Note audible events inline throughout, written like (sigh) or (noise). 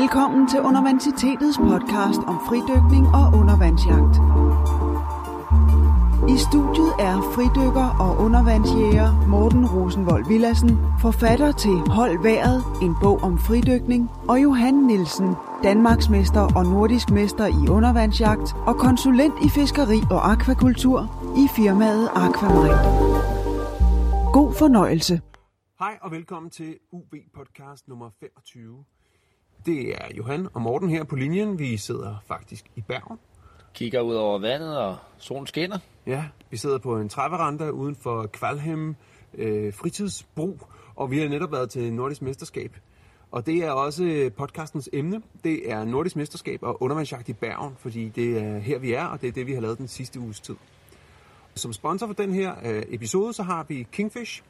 Velkommen til Universitetets podcast om fridykning og undervandsjagt. I studiet er fridykker og undervandsjæger Morten Rosenvold Villassen, forfatter til Hold Været, en bog om fridykning, og Johan Nielsen, Danmarksmester og nordisk mester i undervandsjagt og konsulent i fiskeri og akvakultur i firmaet Aquamarine. God fornøjelse. Hej og velkommen til UB podcast nummer 25. Det er Johan og Morten her på linjen. Vi sidder faktisk i Bergen. Kigger ud over vandet, og solen skinner. Ja, vi sidder på en træveranda uden for Kvalhem øh, fritidsbro, og vi har netop været til Nordisk Mesterskab. Og det er også podcastens emne. Det er Nordisk Mesterskab og undervandsjagt i Bergen, fordi det er her, vi er, og det er det, vi har lavet den sidste uges tid. Som sponsor for den her øh, episode, så har vi Kingfish,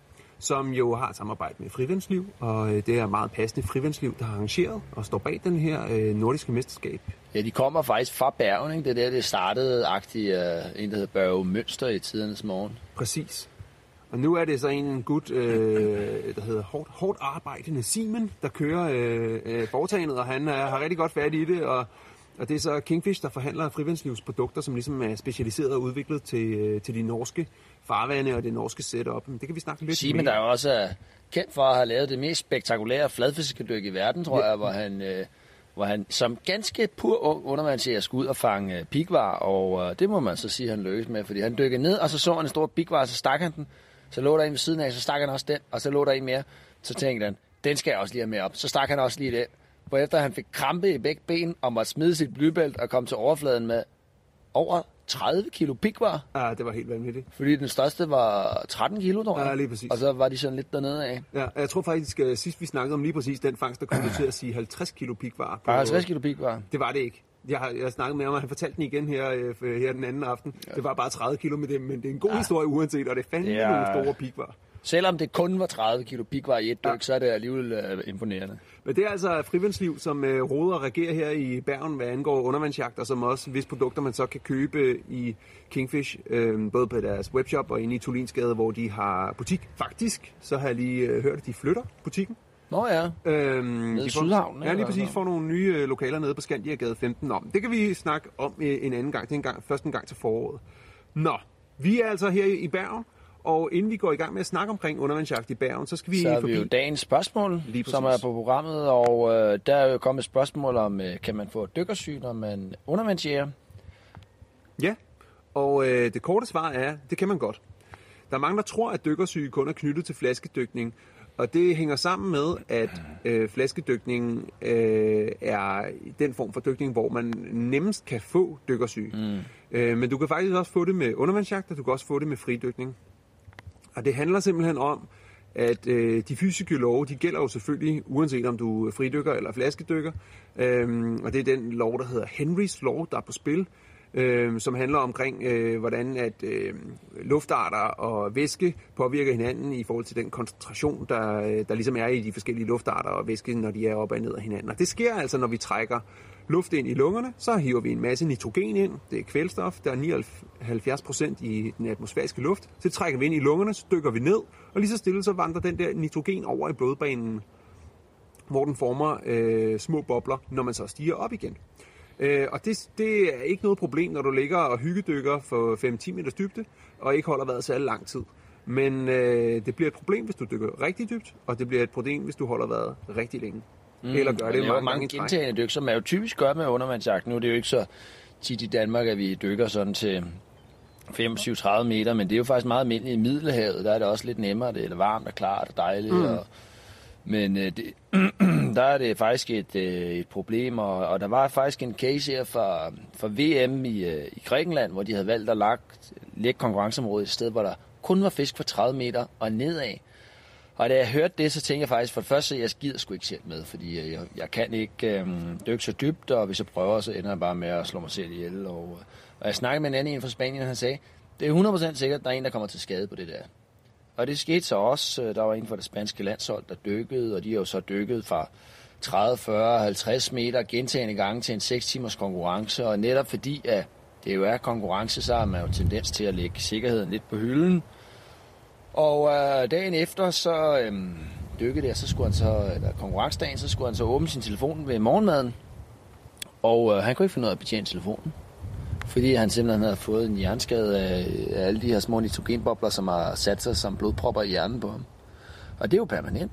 som jo har et samarbejde med Frivandsliv, og øh, det er meget passende Frivandsliv, der har arrangeret og står bag den her øh, nordiske mesterskab. Ja, de kommer faktisk fra Bergen, ikke? Det er der, det startede agtigt, uh, en, der hedder Børge Mønster i tidernes morgen. Præcis. Og nu er det så en gut, øh, der hedder hårdt, hårdt arbejdende Simon, der kører øh, øh, foretagendet, og han øh, har rigtig godt fat i det, og, og det er så Kingfish, der forhandler frivandslivsprodukter, som ligesom er specialiseret og udviklet til, øh, til de norske farvande og det norske setup. Men det kan vi snakke lidt Simon, mere der er jo også er kendt for at have lavet det mest spektakulære fladfiskedyk i verden, tror Ja. jeg, hvor han, øh, hvor han som ganske pur ung undervandsjæger skulle ud og fange øh, pigvar, og øh, det må man så sige, han lykkedes med, fordi han dykkede ned, og så så han en stor pigvar, så stak han den, så lå der en ved siden af, så stak han også den, og så lå der en mere, så tænkte han, den skal jeg også lige have med op. Så stak han også lige den, hvorefter han fik krampe i begge ben, og måtte smide sit blybælt og komme til overfladen med over 30 kilo pigvar. Ah, det var helt vanvittigt. Fordi den største var 13 kilo, tror jeg. Ja, lige præcis. Og så var de sådan lidt dernede af. Ja, jeg tror faktisk, at sidst vi snakkede om lige præcis den fangst, der kom til at sige 50 kilo pikvar. Bare 50 kilo pigvar. Det var det ikke. Jeg har, jeg snakket med ham, og han fortalte den igen her, øh, her den anden aften. Det var bare 30 kilo med det, men det er en god ja. historie uanset, og det er fandme ja. nogle store pikvar. Selvom det kun var 30 kilo pigvar i et dyk, så er det alligevel øh, imponerende. Men det er altså frivandsliv, som øh, råder og regerer her i Bergen, hvad angår undervandsjagt, og som også hvis produkter, man så kan købe i Kingfish, øh, både på deres webshop og inde i Tulinsgade, hvor de har butik. Faktisk, så har jeg lige øh, hørt, at de flytter butikken. Nå ja, Øhm, i de Sydhavnen, Ja, lige præcis. Får nogle nye øh, lokaler nede på Skandiagade 15 om. Det kan vi snakke om øh, en anden gang. Det er en gang, først en gang til foråret. Nå, vi er altså her i Bergen, og inden vi går i gang med at snakke omkring undervandsjagt i Bergen, så skal vi så er forbi... vi jo dagens spørgsmål, som er på programmet. Og øh, der er jo kommet et spørgsmål om, øh, kan man få dykkersyn, når man undervandsjæger? Ja, og øh, det korte svar er, det kan man godt. Der er mange, der tror, at dykkersyge kun er knyttet til flaskedykning, og det hænger sammen med, at øh, flaskedykning øh, er den form for dykning, hvor man nemmest kan få dykkersyge. Mm. Øh, men du kan faktisk også få det med undervandsjagt, og du kan også få det med fridykning. Og det handler simpelthen om, at øh, de fysiske love, de gælder jo selvfølgelig, uanset om du er fridykker eller flaskedykker. Øhm, og det er den lov, der hedder Henrys lov, der er på spil, øh, som handler omkring, øh, hvordan at øh, luftarter og væske påvirker hinanden i forhold til den koncentration, der, øh, der ligesom er i de forskellige luftarter og væske, når de er op og ned af hinanden. Og det sker altså, når vi trækker luft ind i lungerne, så hiver vi en masse nitrogen ind. Det er kvælstof, der er 79% i den atmosfæriske luft. Så det trækker vi ind i lungerne, så dykker vi ned, og lige så stille så vandrer den der nitrogen over i blodbanen, hvor den former øh, små bobler, når man så stiger op igen. Øh, og det, det er ikke noget problem, når du ligger og hyggedykker for 5-10 meters dybde, og ikke holder vejret særlig lang tid. Men øh, det bliver et problem, hvis du dykker rigtig dybt, og det bliver et problem, hvis du holder vejret rigtig længe. Mm, Eller gør det mange, mange gentagende dyk, som man jo typisk gør med undervandsjagt. Nu er det jo ikke så tit i Danmark, at vi dykker sådan til 25-30 meter, men det er jo faktisk meget almindeligt i Middelhavet. Der er det også lidt nemmere, det er varmt og klart og dejligt. Mm. Og, men øh, det, (clears throat) der er det faktisk et, øh, et problem, og, og der var faktisk en case her fra, fra VM i, øh, i Grækenland, hvor de havde valgt at lagt, lægge konkurrenceområdet et sted, hvor der kun var fisk for 30 meter og nedad. Og da jeg hørte det, så tænkte jeg faktisk, for det første, at jeg gider sgu ikke selv med, fordi øh, jeg, jeg kan ikke øh, dykke så dybt, og hvis jeg prøver, så ender jeg bare med at slå mig selv ihjel. Og, øh, og jeg snakkede med en anden en fra Spanien, og han sagde, det er 100% sikkert, at der er en, der kommer til skade på det der. Og det skete så også. Øh, der var en fra det spanske landshold, der dykkede, og de har jo så dykket fra 30, 40, 50 meter gentagende gange til en 6 timers konkurrence. Og netop fordi, at det jo er konkurrence, så har man jo tendens til at lægge sikkerheden lidt på hylden. Og øh, dagen efter, så, øh, dykkede der, så skulle han så, eller konkurrencedagen, så skulle han så åbne sin telefon ved morgenmaden. Og øh, han kunne ikke finde ud af at betjene telefonen. Fordi han simpelthen havde fået en hjerneskade af, af alle de her små nitrogenbobler, som har sat sig som blodpropper i hjernen på ham. Og det er jo permanent.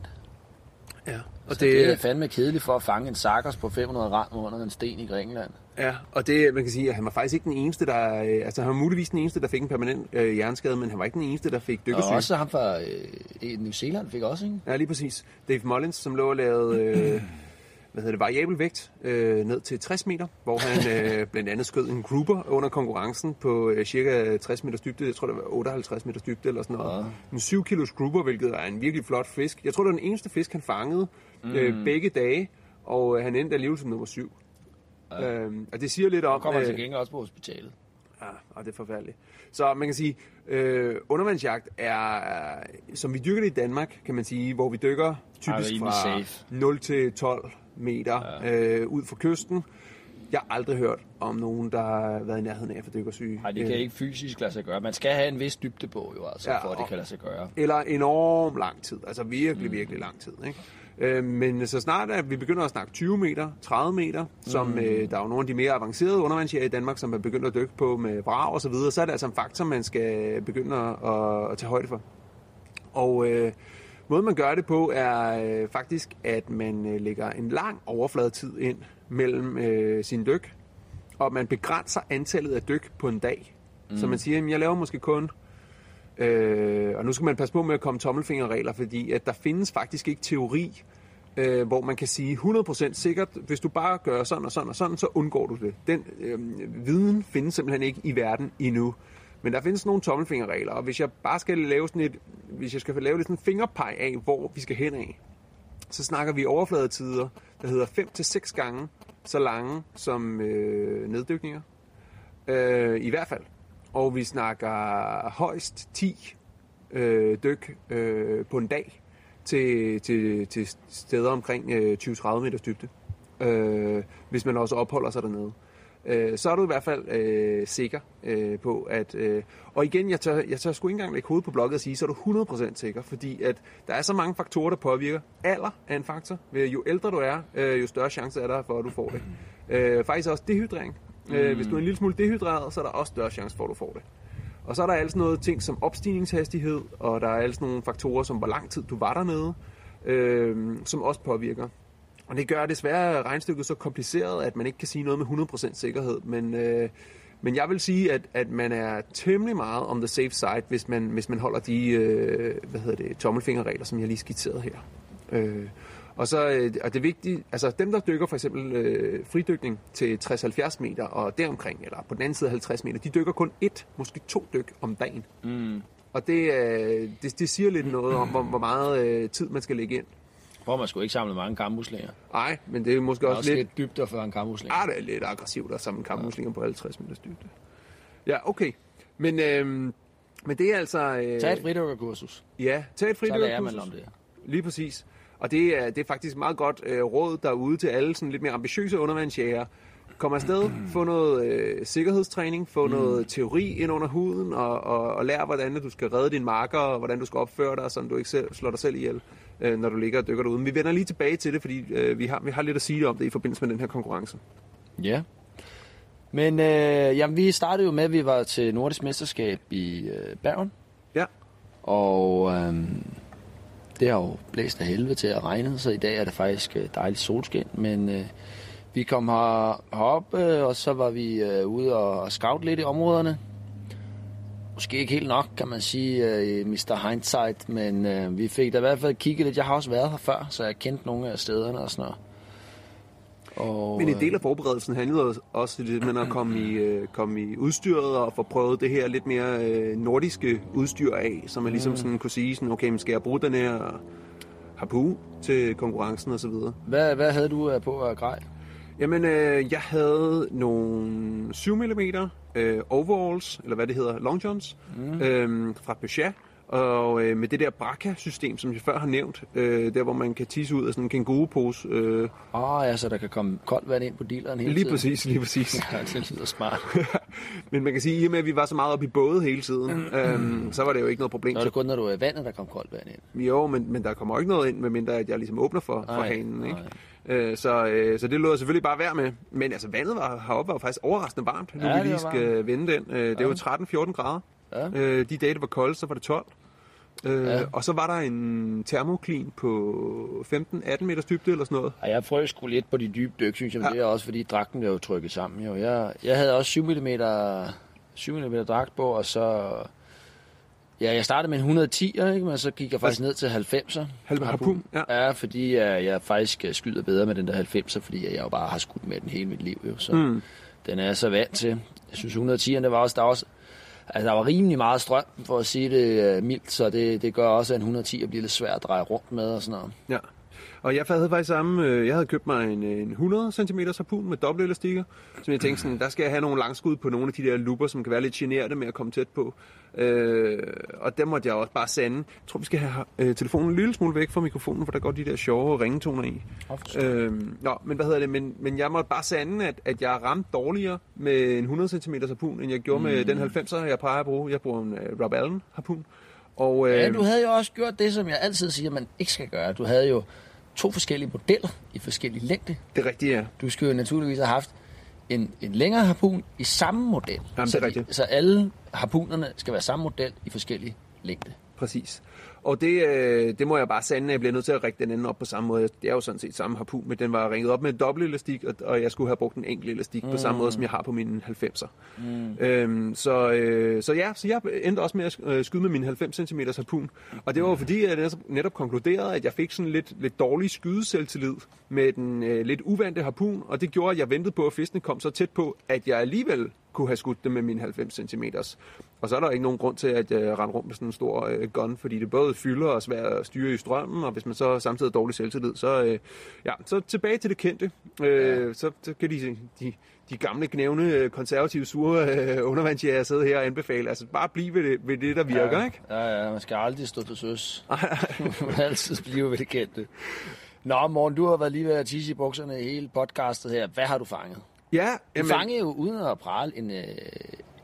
Ja. Og det, det er fandme kedeligt for at fange en sakkers på 500 gram under en sten i Grækenland. Ja, og det, man kan sige, at han var faktisk ikke den eneste, der... øh, Altså, han var muligvis den eneste, der fik en permanent øh, hjerneskade, men han var ikke den eneste, der fik Og dykkersyge. også ham fra øh, New Zealand fik også, ikke? Ja, lige præcis. Dave Mullins, som lå og lavede... Øh, (clears throat) hvad hedder det, variabel vægt øh, ned til 60 meter, hvor han øh, (laughs) blandt andet skød en grouper under konkurrencen på øh, cirka 60 meters dybde. Jeg tror, det var 58 meters dybde eller sådan noget. Ja. En 7 kilos grouper, hvilket er en virkelig flot fisk. Jeg tror, det var den eneste fisk, han fangede øh, begge dage, og øh, han endte alligevel som nummer 7. Ja. Øhm, og det siger lidt om... Og kommer han øh, til gengæld også på hospitalet. Ja, og det er forfærdeligt. Så man kan sige, øh, undervandsjagt er, er, som vi dykker det i Danmark, kan man sige, hvor vi dykker typisk rimelig fra safe. 0 til 12 meter ja. øh, ud fra kysten. Jeg har aldrig hørt om nogen, der har været i nærheden af at få dykkersyge. Nej, det kan Øh, ikke fysisk lade sig gøre. Man skal have en vis dybde på, jo, altså, Ja, for at det kan lade sig gøre. Eller enorm lang tid. Altså virkelig, mm. virkelig lang tid. Ikke? Øh, men så snart at vi begynder at snakke 20 meter, 30 meter, som mm. øh, der er jo nogle af de mere avancerede undervandsjæger i Danmark, som er begyndt at dykke på med brag og så videre, så er det altså en faktor, man skal begynde at, at tage højde for. Og øh, måden man gør det på er øh, faktisk, at man øh, lægger en lang overfladetid ind mellem øh, sin dyk, og man begrænser antallet af dyk på en dag. Mm. Så man siger, at jeg laver måske kun Øh, og nu skal man passe på med at komme tommelfingerregler, fordi at der findes faktisk ikke teori, øh, hvor man kan sige 100% sikkert, hvis du bare gør sådan og sådan og sådan, så undgår du det. Den øh, viden findes simpelthen ikke i verden endnu. Men der findes nogle tommelfingerregler, og hvis jeg bare skal lave sådan et, hvis jeg skal lave lidt sådan en fingerpeg af, hvor vi skal hen af, så snakker vi overfladetider, der hedder 5-6 gange så lange som øh, neddykninger. Øh, I hvert fald. Og vi snakker højst 10 øh, dyk øh, på en dag til, til, til steder omkring øh, 20-30 meters dybde. Øh, hvis man også opholder sig dernede. Øh, så er du i hvert fald øh, sikker øh, på, at... Øh, og igen, jeg tør, jeg tør sgu ikke engang lægge hovedet på blokket og sige, så er du 100% sikker, fordi at der er så mange faktorer, der påvirker. Alder er en faktor. Jo ældre du er, øh, jo større chance er der for, at du får det. Øh, faktisk også dehydrering. Mm. Hvis du er en lille smule dehydreret, så er der også større chance for, at du får det. Og så er der altså noget ting som opstigningshastighed, og der er altså nogle faktorer som, hvor lang tid du var dernede, øh, som også påvirker. Og det gør desværre regnstykket så kompliceret, at man ikke kan sige noget med 100% sikkerhed. Men, øh, men jeg vil sige, at, at man er temmelig meget on the safe side, hvis man, hvis man holder de øh, hvad hedder det, tommelfingerregler, som jeg lige skitserede her. Øh, og så øh, og det vigtige, altså dem, der dykker for eksempel øh, fridykning til 60-70 meter og deromkring, eller på den anden side af 50 meter, de dykker kun et, måske to dyk om dagen. Mm. Og det, øh, det, det siger lidt noget om, hvor, hvor meget øh, tid man skal lægge ind. Hvor man skulle ikke samle mange kammuslinger. Nej, men det er måske også, også lidt... lidt dybder for en kammusling. Ah, det er lidt aggressivt at samle kammuslinger på 50 meters dybde. Ja, okay. Men, øh, men det er altså... Øh, Tag et fridykkerkursus. Ja, tag et Så lærer man fridykkerkursus. om det. Lige præcis. Og det er, det er faktisk meget godt øh, råd derude til alle sådan lidt mere ambitiøse undervandsjæger. Kom afsted, få noget øh, sikkerhedstræning, få mm. noget teori ind under huden, og, og, og lær, hvordan du skal redde din marker, og hvordan du skal opføre dig, så du ikke selv, slår dig selv ihjel, øh, når du ligger og dykker derude. Men vi vender lige tilbage til det, fordi øh, vi, har, vi har lidt at sige om det i forbindelse med den her konkurrence. Ja. Men øh, jamen, vi startede jo med, at vi var til Nordisk Mesterskab i øh, Bergen. Ja, Og øh, det har jo blæst af helvede til at regne, så i dag er det faktisk øh, dejligt solskin. Men øh, vi kom her, herop, øh, og så var vi øh, ude og scout lidt i områderne. Måske ikke helt nok, kan man sige, øh, Mr. Hindsight, men øh, vi fik da i hvert fald kigget lidt. Jeg har også været her før, så jeg kendte nogle af stederne og sådan noget. Og, men en del af forberedelsen handlede også lidt med at komme i, øh, komme i udstyret og få prøvet det her lidt mere øh, nordiske udstyr af, så man ligesom sådan kunne sige, sådan, okay, men skal jeg bruge den her harpun til konkurrencen og så videre. Hvad, hvad havde du øh, på at grej? Jamen, øh, jeg havde nogle 7 mm øh, overalls, eller hvad det hedder, long johns, mm. øh, fra Peugeot, Og øh, med det der Bracca-system, som jeg før har nævnt, øh, der hvor man kan tisse ud af sådan en kængurupose. Øh, Åh oh, ja, så der kan komme koldt vand ind på dealeren hele lige tiden. præcis, lige præcis. (laughs) Ja, det lyder smart. (laughs) Men man kan sige, at i og med, at vi var så meget oppe i både hele tiden, øh, så var det jo ikke noget problem. Nå, er det kun, når du er i vandet, der kommer koldt vand ind. Jo, men, men der kommer jo ikke noget ind, medmindre at jeg ligesom åbner for, for hanen. Ikke? nej. Øh, så, øh, så det lå jeg selvfølgelig bare være med. Men altså, vandet var, heroppe var faktisk overraskende varmt, nu Ja, vi lige skal vende den. Øh, det var 13-14 grader. Ja. Øh, de dage, det var koldt, så var det 12. Øh, Ja. Og så var der en termoklin på 15-18 meters dybde eller sådan noget. Og jeg frøs sgu lidt på de dybe dyk, synes jeg, men Ja. ja. det er også, fordi dragten blev jo trykket sammen. Jo. Jeg, jeg havde også 7 mm, 7 mm dragt på, og så... Ja, jeg startede med en 110, ikke? men så gik jeg faktisk ned til 90'er. Halv harpun, ja. Ja, fordi jeg, jeg faktisk øh, skyder bedre med den der 90'er, fordi jeg jo bare har skudt med den hele mit liv. Jo. Så Mm. den er jeg så vant til. Jeg synes, 110'erne var også, der var også Altså, der var rimelig meget strøm, for at sige det øh, mildt, så det, det gør også, at en 110 bliver lidt svært at dreje rundt med og sådan noget. Ja. Og jeg havde faktisk samme, øh, jeg havde købt mig en, en 100 cm harpun med dobbelt elastikker, som jeg tænkte sådan, der skal jeg have nogle langskud på nogle af de der lupper, som kan være lidt generende med at komme tæt på. Øh, og der måtte jeg også bare sande. Jeg tror, vi skal have øh, telefonen en lille smule væk fra mikrofonen, for der går de der sjove ringetoner i. Øh, nå, men hvad hedder det? Men, men jeg måtte bare sande, at, at jeg ramte dårligere med en 100 cm harpun, end jeg gjorde mm. med den 90'er, jeg plejer at bruge. Jeg bruger en uh, Rob Allen harpun. Og, øh, Ja, du havde jo også gjort det, som jeg altid siger, man ikke skal gøre. Du havde jo to forskellige modeller i forskellige længde. det rigtige er, Du skulle jo naturligvis have haft en, en længere harpun i samme model. Jamen, så, det er rigtigt. så alle harpunerne skal være samme model i forskellige længde. Præcis. Og det, øh, det må jeg bare sande, at jeg bliver nødt til at række den anden op på samme måde. Det er jo sådan set samme harpun, men den var ringet op med en dobbelt elastik, og, og jeg skulle have brugt en enkelt elastik mm. på samme måde, som jeg har på mine 90'er. Mm. Øhm, så, øh, så ja, så jeg endte også med at øh, skyde med min 90 cm harpun. Og det var fordi, at jeg netop- netop konkluderede, at jeg fik sådan lidt, lidt dårlig skydeselvtillid med den øh, lidt uvante harpun, og det gjorde, at jeg ventede på, at fiskene kom så tæt på, at jeg alligevel kunne have skudt dem med min 90 cm. Og så er der ikke nogen grund til at øh, rende rundt med sådan en stor øh, gun, fordi det både fylder og svært at styre i strømmen, og hvis man så samtidig har dårlig selvtillid, så, øh, ja, så tilbage til det kendte. Øh, ja. så, så kan de, de, de gamle, knævne, øh, konservative, sure øh, undervandsjæger sidde her og anbefale, altså bare blive ved det, ved det der virker, ja. ikke? Ja, ja, man skal aldrig stå til søs. (laughs) man altid blive ved det kendte. Nå, Morten, du har været lige ved at tisse i bukserne hele podcastet her. Hvad har du fanget? Ja, Du fangede jo uden at prale en, øh,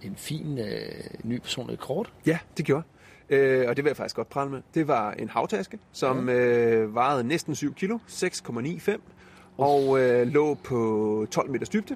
en fin øh, ny personlig kort. Ja, det gjorde øh, og det vil jeg faktisk godt prale med. Det var en havtaske, som øh, vejede næsten 7 kilo, 6,95, og øh, lå på 12 meters dybde,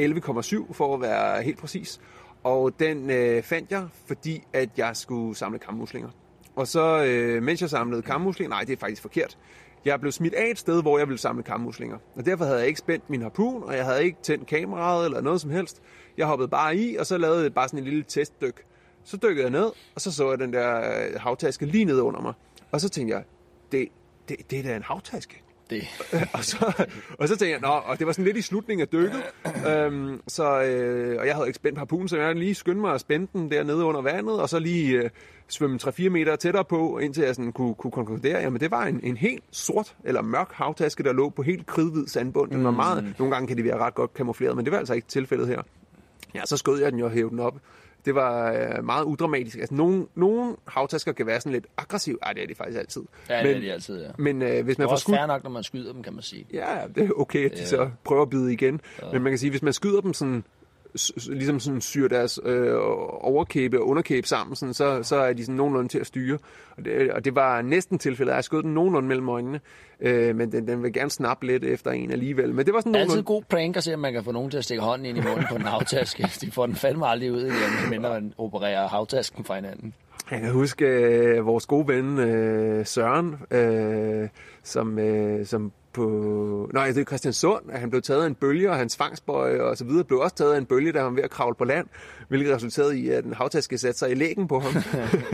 11,7 for at være helt præcis. Og den øh, fandt jeg, fordi at jeg skulle samle kammuslinger. Og så, øh, mens jeg samlede kammuslinger, nej, det er faktisk forkert. Jeg blev smidt af et sted, hvor jeg ville samle kammuslinger. Og derfor havde jeg ikke spændt min harpun, og jeg havde ikke tændt kameraet eller noget som helst. Jeg hoppede bare i, og så lavede jeg bare sådan en lille testdyk. Så dykkede jeg ned, og så så jeg den der øh, havtaske lige ned under mig. Og så tænkte jeg, det, det, det er da en havtaske. Det. (laughs) og, så, og så tænkte jeg, nå, og det var sådan lidt i slutningen af dykket, øhm, så, øh, og jeg havde ikke spændt harpunen, så jeg lige skyndte mig at spænde den dernede under vandet, og så lige øh, svømme 3-4 meter tættere på, indtil jeg sådan kunne, kunne konkludere, jamen det var en, en helt sort eller mørk havtaske, der lå på helt kridhvid sandbund. Den var meget, nogle gange kan de være ret godt kamufleret, men det var altså ikke tilfældet her. Ja, så skød jeg den jo og hævde den op. Det var øh, meget udramatisk. Altså, nogle, nogle havtasker kan være sådan lidt aggressiv. Ej, det er de faktisk altid. Ja, det er de altid, ja. Men øh, hvis Det man er får også skudt... fair nok, når man skyder dem, kan man sige. Ja, det er okay, at de så prøver at bide igen. Men man kan sige, hvis man skyder dem sådan, ligesom sådan syr deres øh, overkæbe og underkæbe sammen, sådan, så, så er de sådan nogenlunde til at styre. Og det, og det var næsten tilfældet. Jeg skød den nogenlunde mellem øjnene, øh, men den, den vil gerne snappe lidt efter en alligevel. Men det var sådan er altid nogenlunde... god prank at se, om man kan få nogen til at stikke hånden ind i munden på en havtaske. De får den fandme aldrig ud igen, mindre man opererer havtasken fra hinanden. Jeg kan huske øh, vores gode ven øh, Søren, øh, som, øh, som på... Nej, det er Christiansund, at han blev taget af en bølge, og hans fangstbøj og så videre blev også taget af en bølge, da han var ved at kravle på land, hvilket resulterede i, at en havtaske satte sig i lægen på ham,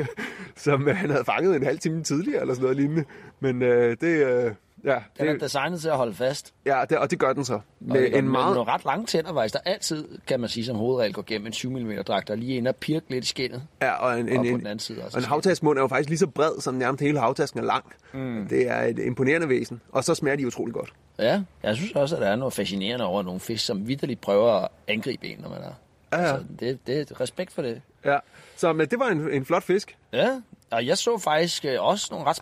(laughs) som øh, han havde fanget en halv time tidligere, eller sådan noget lignende. Men øh, det... Øh, ja, Den er det, designet til at holde fast. ja det, og det gør den så. Og Med det gør en den meget... nogle ret lange tænder, faktisk. Der altid, kan man sige, som hovedregel går gennem en 7 mm dragt, der lige inde og pirke lidt i skinnet. Ja, og en, Og en, på en, den anden side også. Og en havtaskmund er jo faktisk lige så bred, som nærmest hele havtasken er lang. Mm. Det er et imponerende væsen. Og så smager de utrolig godt. Ja, jeg synes også, at der er noget fascinerende over nogle fisk, som vidderligt prøver at angribe en, når man er. Ja, ja. Altså, det, det respekt for det. Ja. Så men det var en, en flot fisk. Ja, Og jeg så faktisk øh, også nogle ret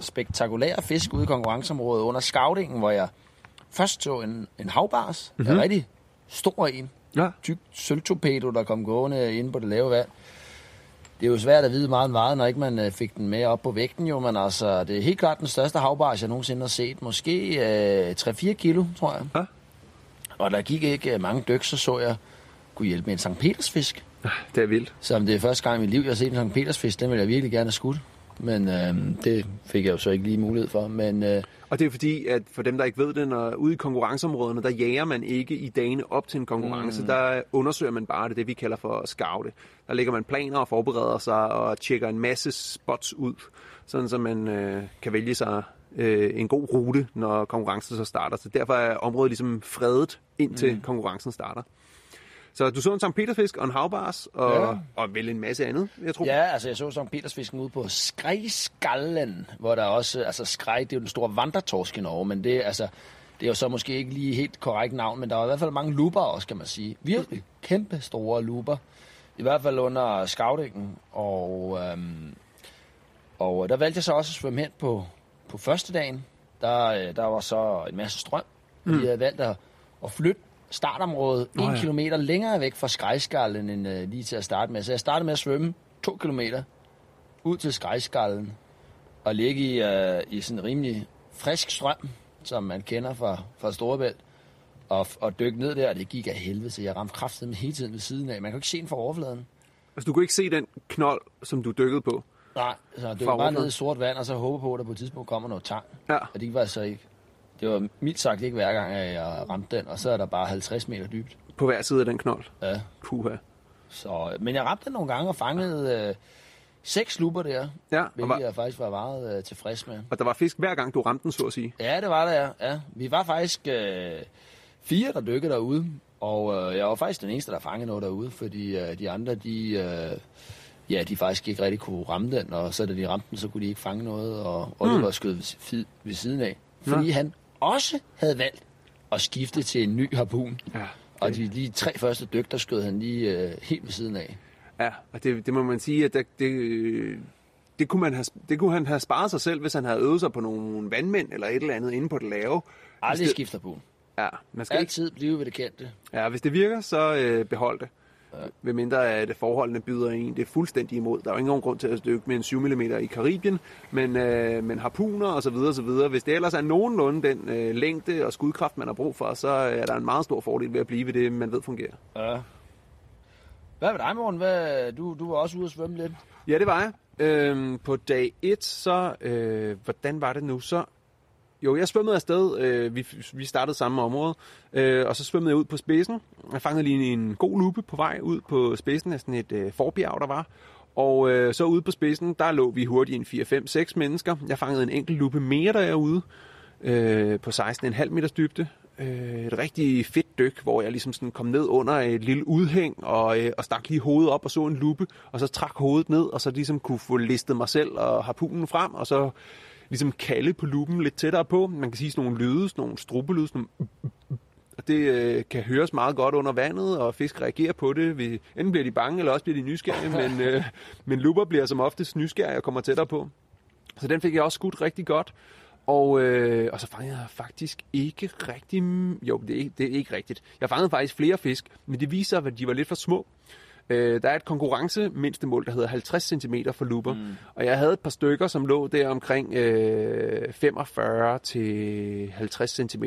spektakulære, fisk ude i konkurrenceområdet under scoutingen, hvor jeg først så en, en havbars, mm-hmm. en rigtig stor en, Ja. tyk sølvtorpedo, der kom gående inde på det lave vand. Det er jo svært at vide meget meget, når ikke man øh, fik den med op på vægten jo, men altså, det er helt klart den største havbars, jeg nogensinde har set. Måske øh, 3-4 kilo, tror jeg. Ja. Og der gik ikke øh, mange dyk, så så jeg kunne hjælpe med en Sankt Petersfisk. Det er vildt. Som det er første gang i mit liv, jeg har set en Sankt Petersfisk, den vil jeg virkelig gerne have skudt. Men øh, det fik jeg jo så ikke lige mulighed for. Men øh, Og det er fordi, at for dem, der ikke ved det, når ude i konkurrenceområderne, der jager man ikke i dagene op til en konkurrence. Mm. Der undersøger man bare det, det vi kalder for at scoute. Der lægger man planer og forbereder sig og tjekker en masse spots ud, sådan så man øh, kan vælge sig øh, en god rute, når konkurrencen så starter. Så derfor er området ligesom fredet indtil mm. konkurrencen starter. Så du så en Sankt Petersfisk og en havbars, og, Ja. og vel en masse andet, jeg tror. ja, altså jeg så Sankt Petersfisken ude på Skrejskallen, hvor der også, altså skrej, det er jo den store vandretorsk i Norge, men det, er, altså, det er jo så måske ikke lige helt korrekt navn, men der var i hvert fald mange luber også, kan man sige. Virkelig kæmpe store luber. I hvert fald under scoutingen, og, øhm, og der valgte jeg så også at svømme hen på, på første dagen. Der, øh, der var så en masse strøm, og de havde valgt at, at flytte startområdet en Nå ja. kilometer længere væk fra skrejskallen end øh, lige til at starte med. Så jeg startede med at svømme to kilometer ud til skrejskallen og ligge i, øh, i sådan en rimelig frisk strøm, som man kender fra, fra Storebælt, og, og dykke ned der, og det gik af helvede, så jeg ramte kraften hele tiden ved siden af. Man jo ikke se den fra overfladen. Altså, du kunne ikke se den knold, som du dykkede på. Nej, så det Fra var bare nede i sort vand, og så håbe på, at der på et tidspunkt kommer noget tang. Ja. Og det var så ikke. Det var mildt sagt ikke hver gang, at jeg ramte den, og så er der bare 50 meter dybt. På hver side af den knold. Ja. Puha. Så, men jeg ramte den nogle gange og fangede øh, seks luber der, Ja, hvilket var, jeg faktisk var meget øh, tilfreds med. og der var fisk hver gang, du ramte den, så at sige. Ja, det var der, ja. ja. Vi var faktisk øh, fire, der dykkede derude, og øh, jeg var faktisk den eneste, der fangede noget derude, fordi øh, de andre, de, øh, ja, de faktisk ikke rigtig kunne ramme den, og så da de ramte den, så kunne de ikke fange noget, og Oliver mm. skød ved, ved siden af, fordi Nå. han også havde valgt at skifte til en ny harpun. Ja. Og de lige tre første dyk, der skød han lige øh, helt ved siden af. Ja, og det, det må man sige, at det, det, det, kunne man have, det kunne han have sparet sig selv, hvis han havde øvet sig på nogle vandmænd eller et eller andet inde på det lave. Aldrig skifter på. ja, man skal ikke, Altid blive ved det kendte. ja, hvis det virker, så øh, behold det. Ja. Ved mindre at forholdene byder en det er fuldstændig imod. Der er jo ingen grund til at dykke med en 7 mm i Karibien, men, øh, men harpuner og så videre, så videre. Hvis det ellers er nogenlunde den øh, længde og skudkraft, man har brug for, så er der en meget stor fordel ved at blive ved det, man ved fungerer. Ja. Hvad med dig, Morten? Hvad, du, du var også ude at svømme lidt. Ja, det var jeg. Øhm, på dag 1, så... Øh, hvordan var det nu? Så... Jo, jeg svømmede afsted. Øh, vi, vi startede samme område. Øh, og så svømmede jeg ud på spidsen. Jeg fangede lige en god lupe på vej ud på spidsen af sådan et øh, forbjerg, der var. Og øh, så ude på spidsen, der lå vi hurtigt en 4, 5, 6 mennesker. Jeg fangede en enkelt lupe mere, derude øh, på 16,5 meters dybde. Øh, et rigtig fedt dyk, hvor jeg ligesom sådan kom ned under et lille udhæng og, øh, og stak lige hovedet op og så en lupe, og så trak hovedet ned, og så ligesom kunne få listet mig selv og harpunen frem, og så ligesom kalde på lupen lidt tættere på. Man kan sige sådan nogle lyde, sådan nogle strubelyde, sådan nogle og det øh, kan høres meget godt under vandet, og fisk reagerer på det. Vi, enten bliver de bange, eller også bliver de nysgerrige, men, (laughs) øh, men luper bliver som oftest nysgerrige og kommer tættere på. Så den fik jeg også skudt rigtig godt. Og, øh, og så fangede jeg faktisk ikke rigtig... Jo, det er, ikke- det er ikke rigtigt. Jeg fangede faktisk flere fisk, men det viser, at de var lidt for små. Øh, der er et konkurrence mindstemål, der hedder 50 cm for luper. Mm. Og jeg havde et par stykker, som lå der omkring øh, 45 til 50 cm.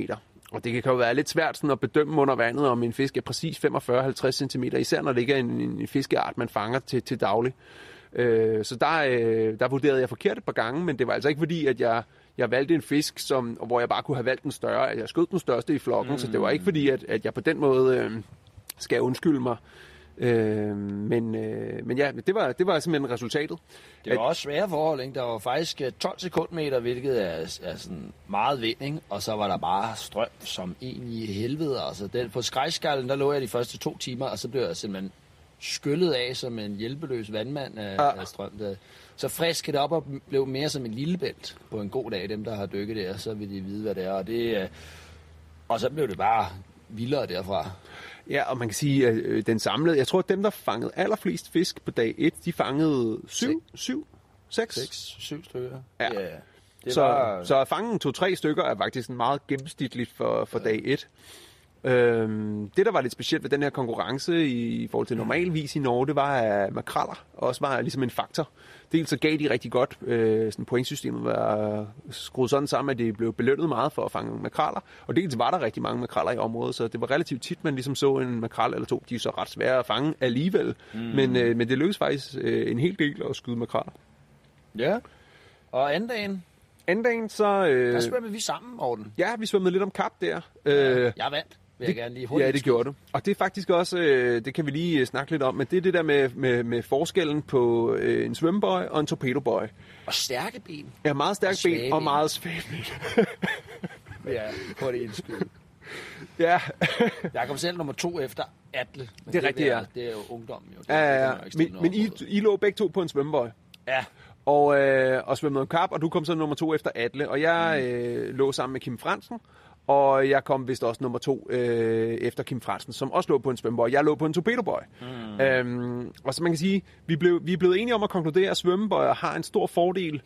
Og det kan jo være lidt svært sådan at bedømme under vandet, om en fisk er præcis 45-50 cm, især når det ikke er en, en fiskeart, man fanger til, til daglig. Øh, så der, øh, der vurderede jeg forkert et par gange, men det var altså ikke fordi, at jeg, jeg valgte en fisk, som, hvor jeg bare kunne have valgt den større. Jeg skød den største i flokken, mm. så det var ikke fordi, at, at jeg på den måde øh, skal undskylde mig. Øh, men, øh, men ja, det var, det var simpelthen resultatet. Det var også svære forhold, ikke? Der var faktisk øh, 12 sekundmeter, hvilket er, er sådan meget vind, ikke? Og så var der bare strøm som en i helvede. Altså, den, på skrejskallen, der lå jeg de første to timer, og så blev jeg simpelthen skyllet af som en hjælpeløs vandmand af, Ja. af strøm. Der. Så friskede det op og blev mere som en lille bælt på en god dag. Dem, der har dykket der, så vil de vide, hvad det er. Og, det, øh, og så blev det bare vildere derfra. Ja, og man kan sige, at øh, den samlede, jeg tror, at dem, der fangede allerflest fisk på dag 1, de fangede syv, syv Seks. Seks, syv stykker. Ja. Det så, var, så at fange to-tre stykker er faktisk meget gennemsnitligt for, for dag et. Øhm, det, der var lidt specielt ved den her konkurrence i, i forhold til normalvis i Norge, det var, at makraller også var ligesom en faktor. Dels så gav de rigtig godt, øh, sådan pointsystemet var skruet sådan sammen, at det blev belønnet meget for at fange makraller. Og dels var der rigtig mange makraller i området, så det var relativt tit, man ligesom så en makral eller to. De er så ret svære at fange alligevel, mm. men, øh, men det lykkedes faktisk øh, en hel del at skyde makraller. Ja. Og anden dagen, Anden dagen, så... Øh, der svømmede vi sammen, Morten. ja, vi svømmede lidt om kap der. Øh, Jeg vandt, vil jeg det, gerne lige hurtigt Ja, det gjorde du. Og det er faktisk også, øh, det kan vi lige øh, snakke lidt om, men det er det der med, med, med forskellen på øh, en svømmebøj og en torpedobøj. Og stærke ben. Ja, meget stærk Og svage ben og meget svage ben. (laughs) Ja, på det indskyde. (laughs) ja, (laughs) Jeg kom selv nummer to efter Atle. Det er rigtigt, ja. jeg- Det er jo ungdommen jo. Det, ja, ja, ja. Men, men I, I lå begge to på en svømmebøj. Ja, Og, øh, og svømmede om kap, og du kom så nummer to efter Atle. Og jeg øh, lå sammen med Kim Fransen, og jeg kom vist også nummer to øh, efter Kim Fransen, som også lå på en svømmebøj. Jeg lå på en torpedobøj. Mm. Øhm, og så man kan sige, vi, blev, vi er blevet enige om at konkludere, at svømmebøjer har en stor fordel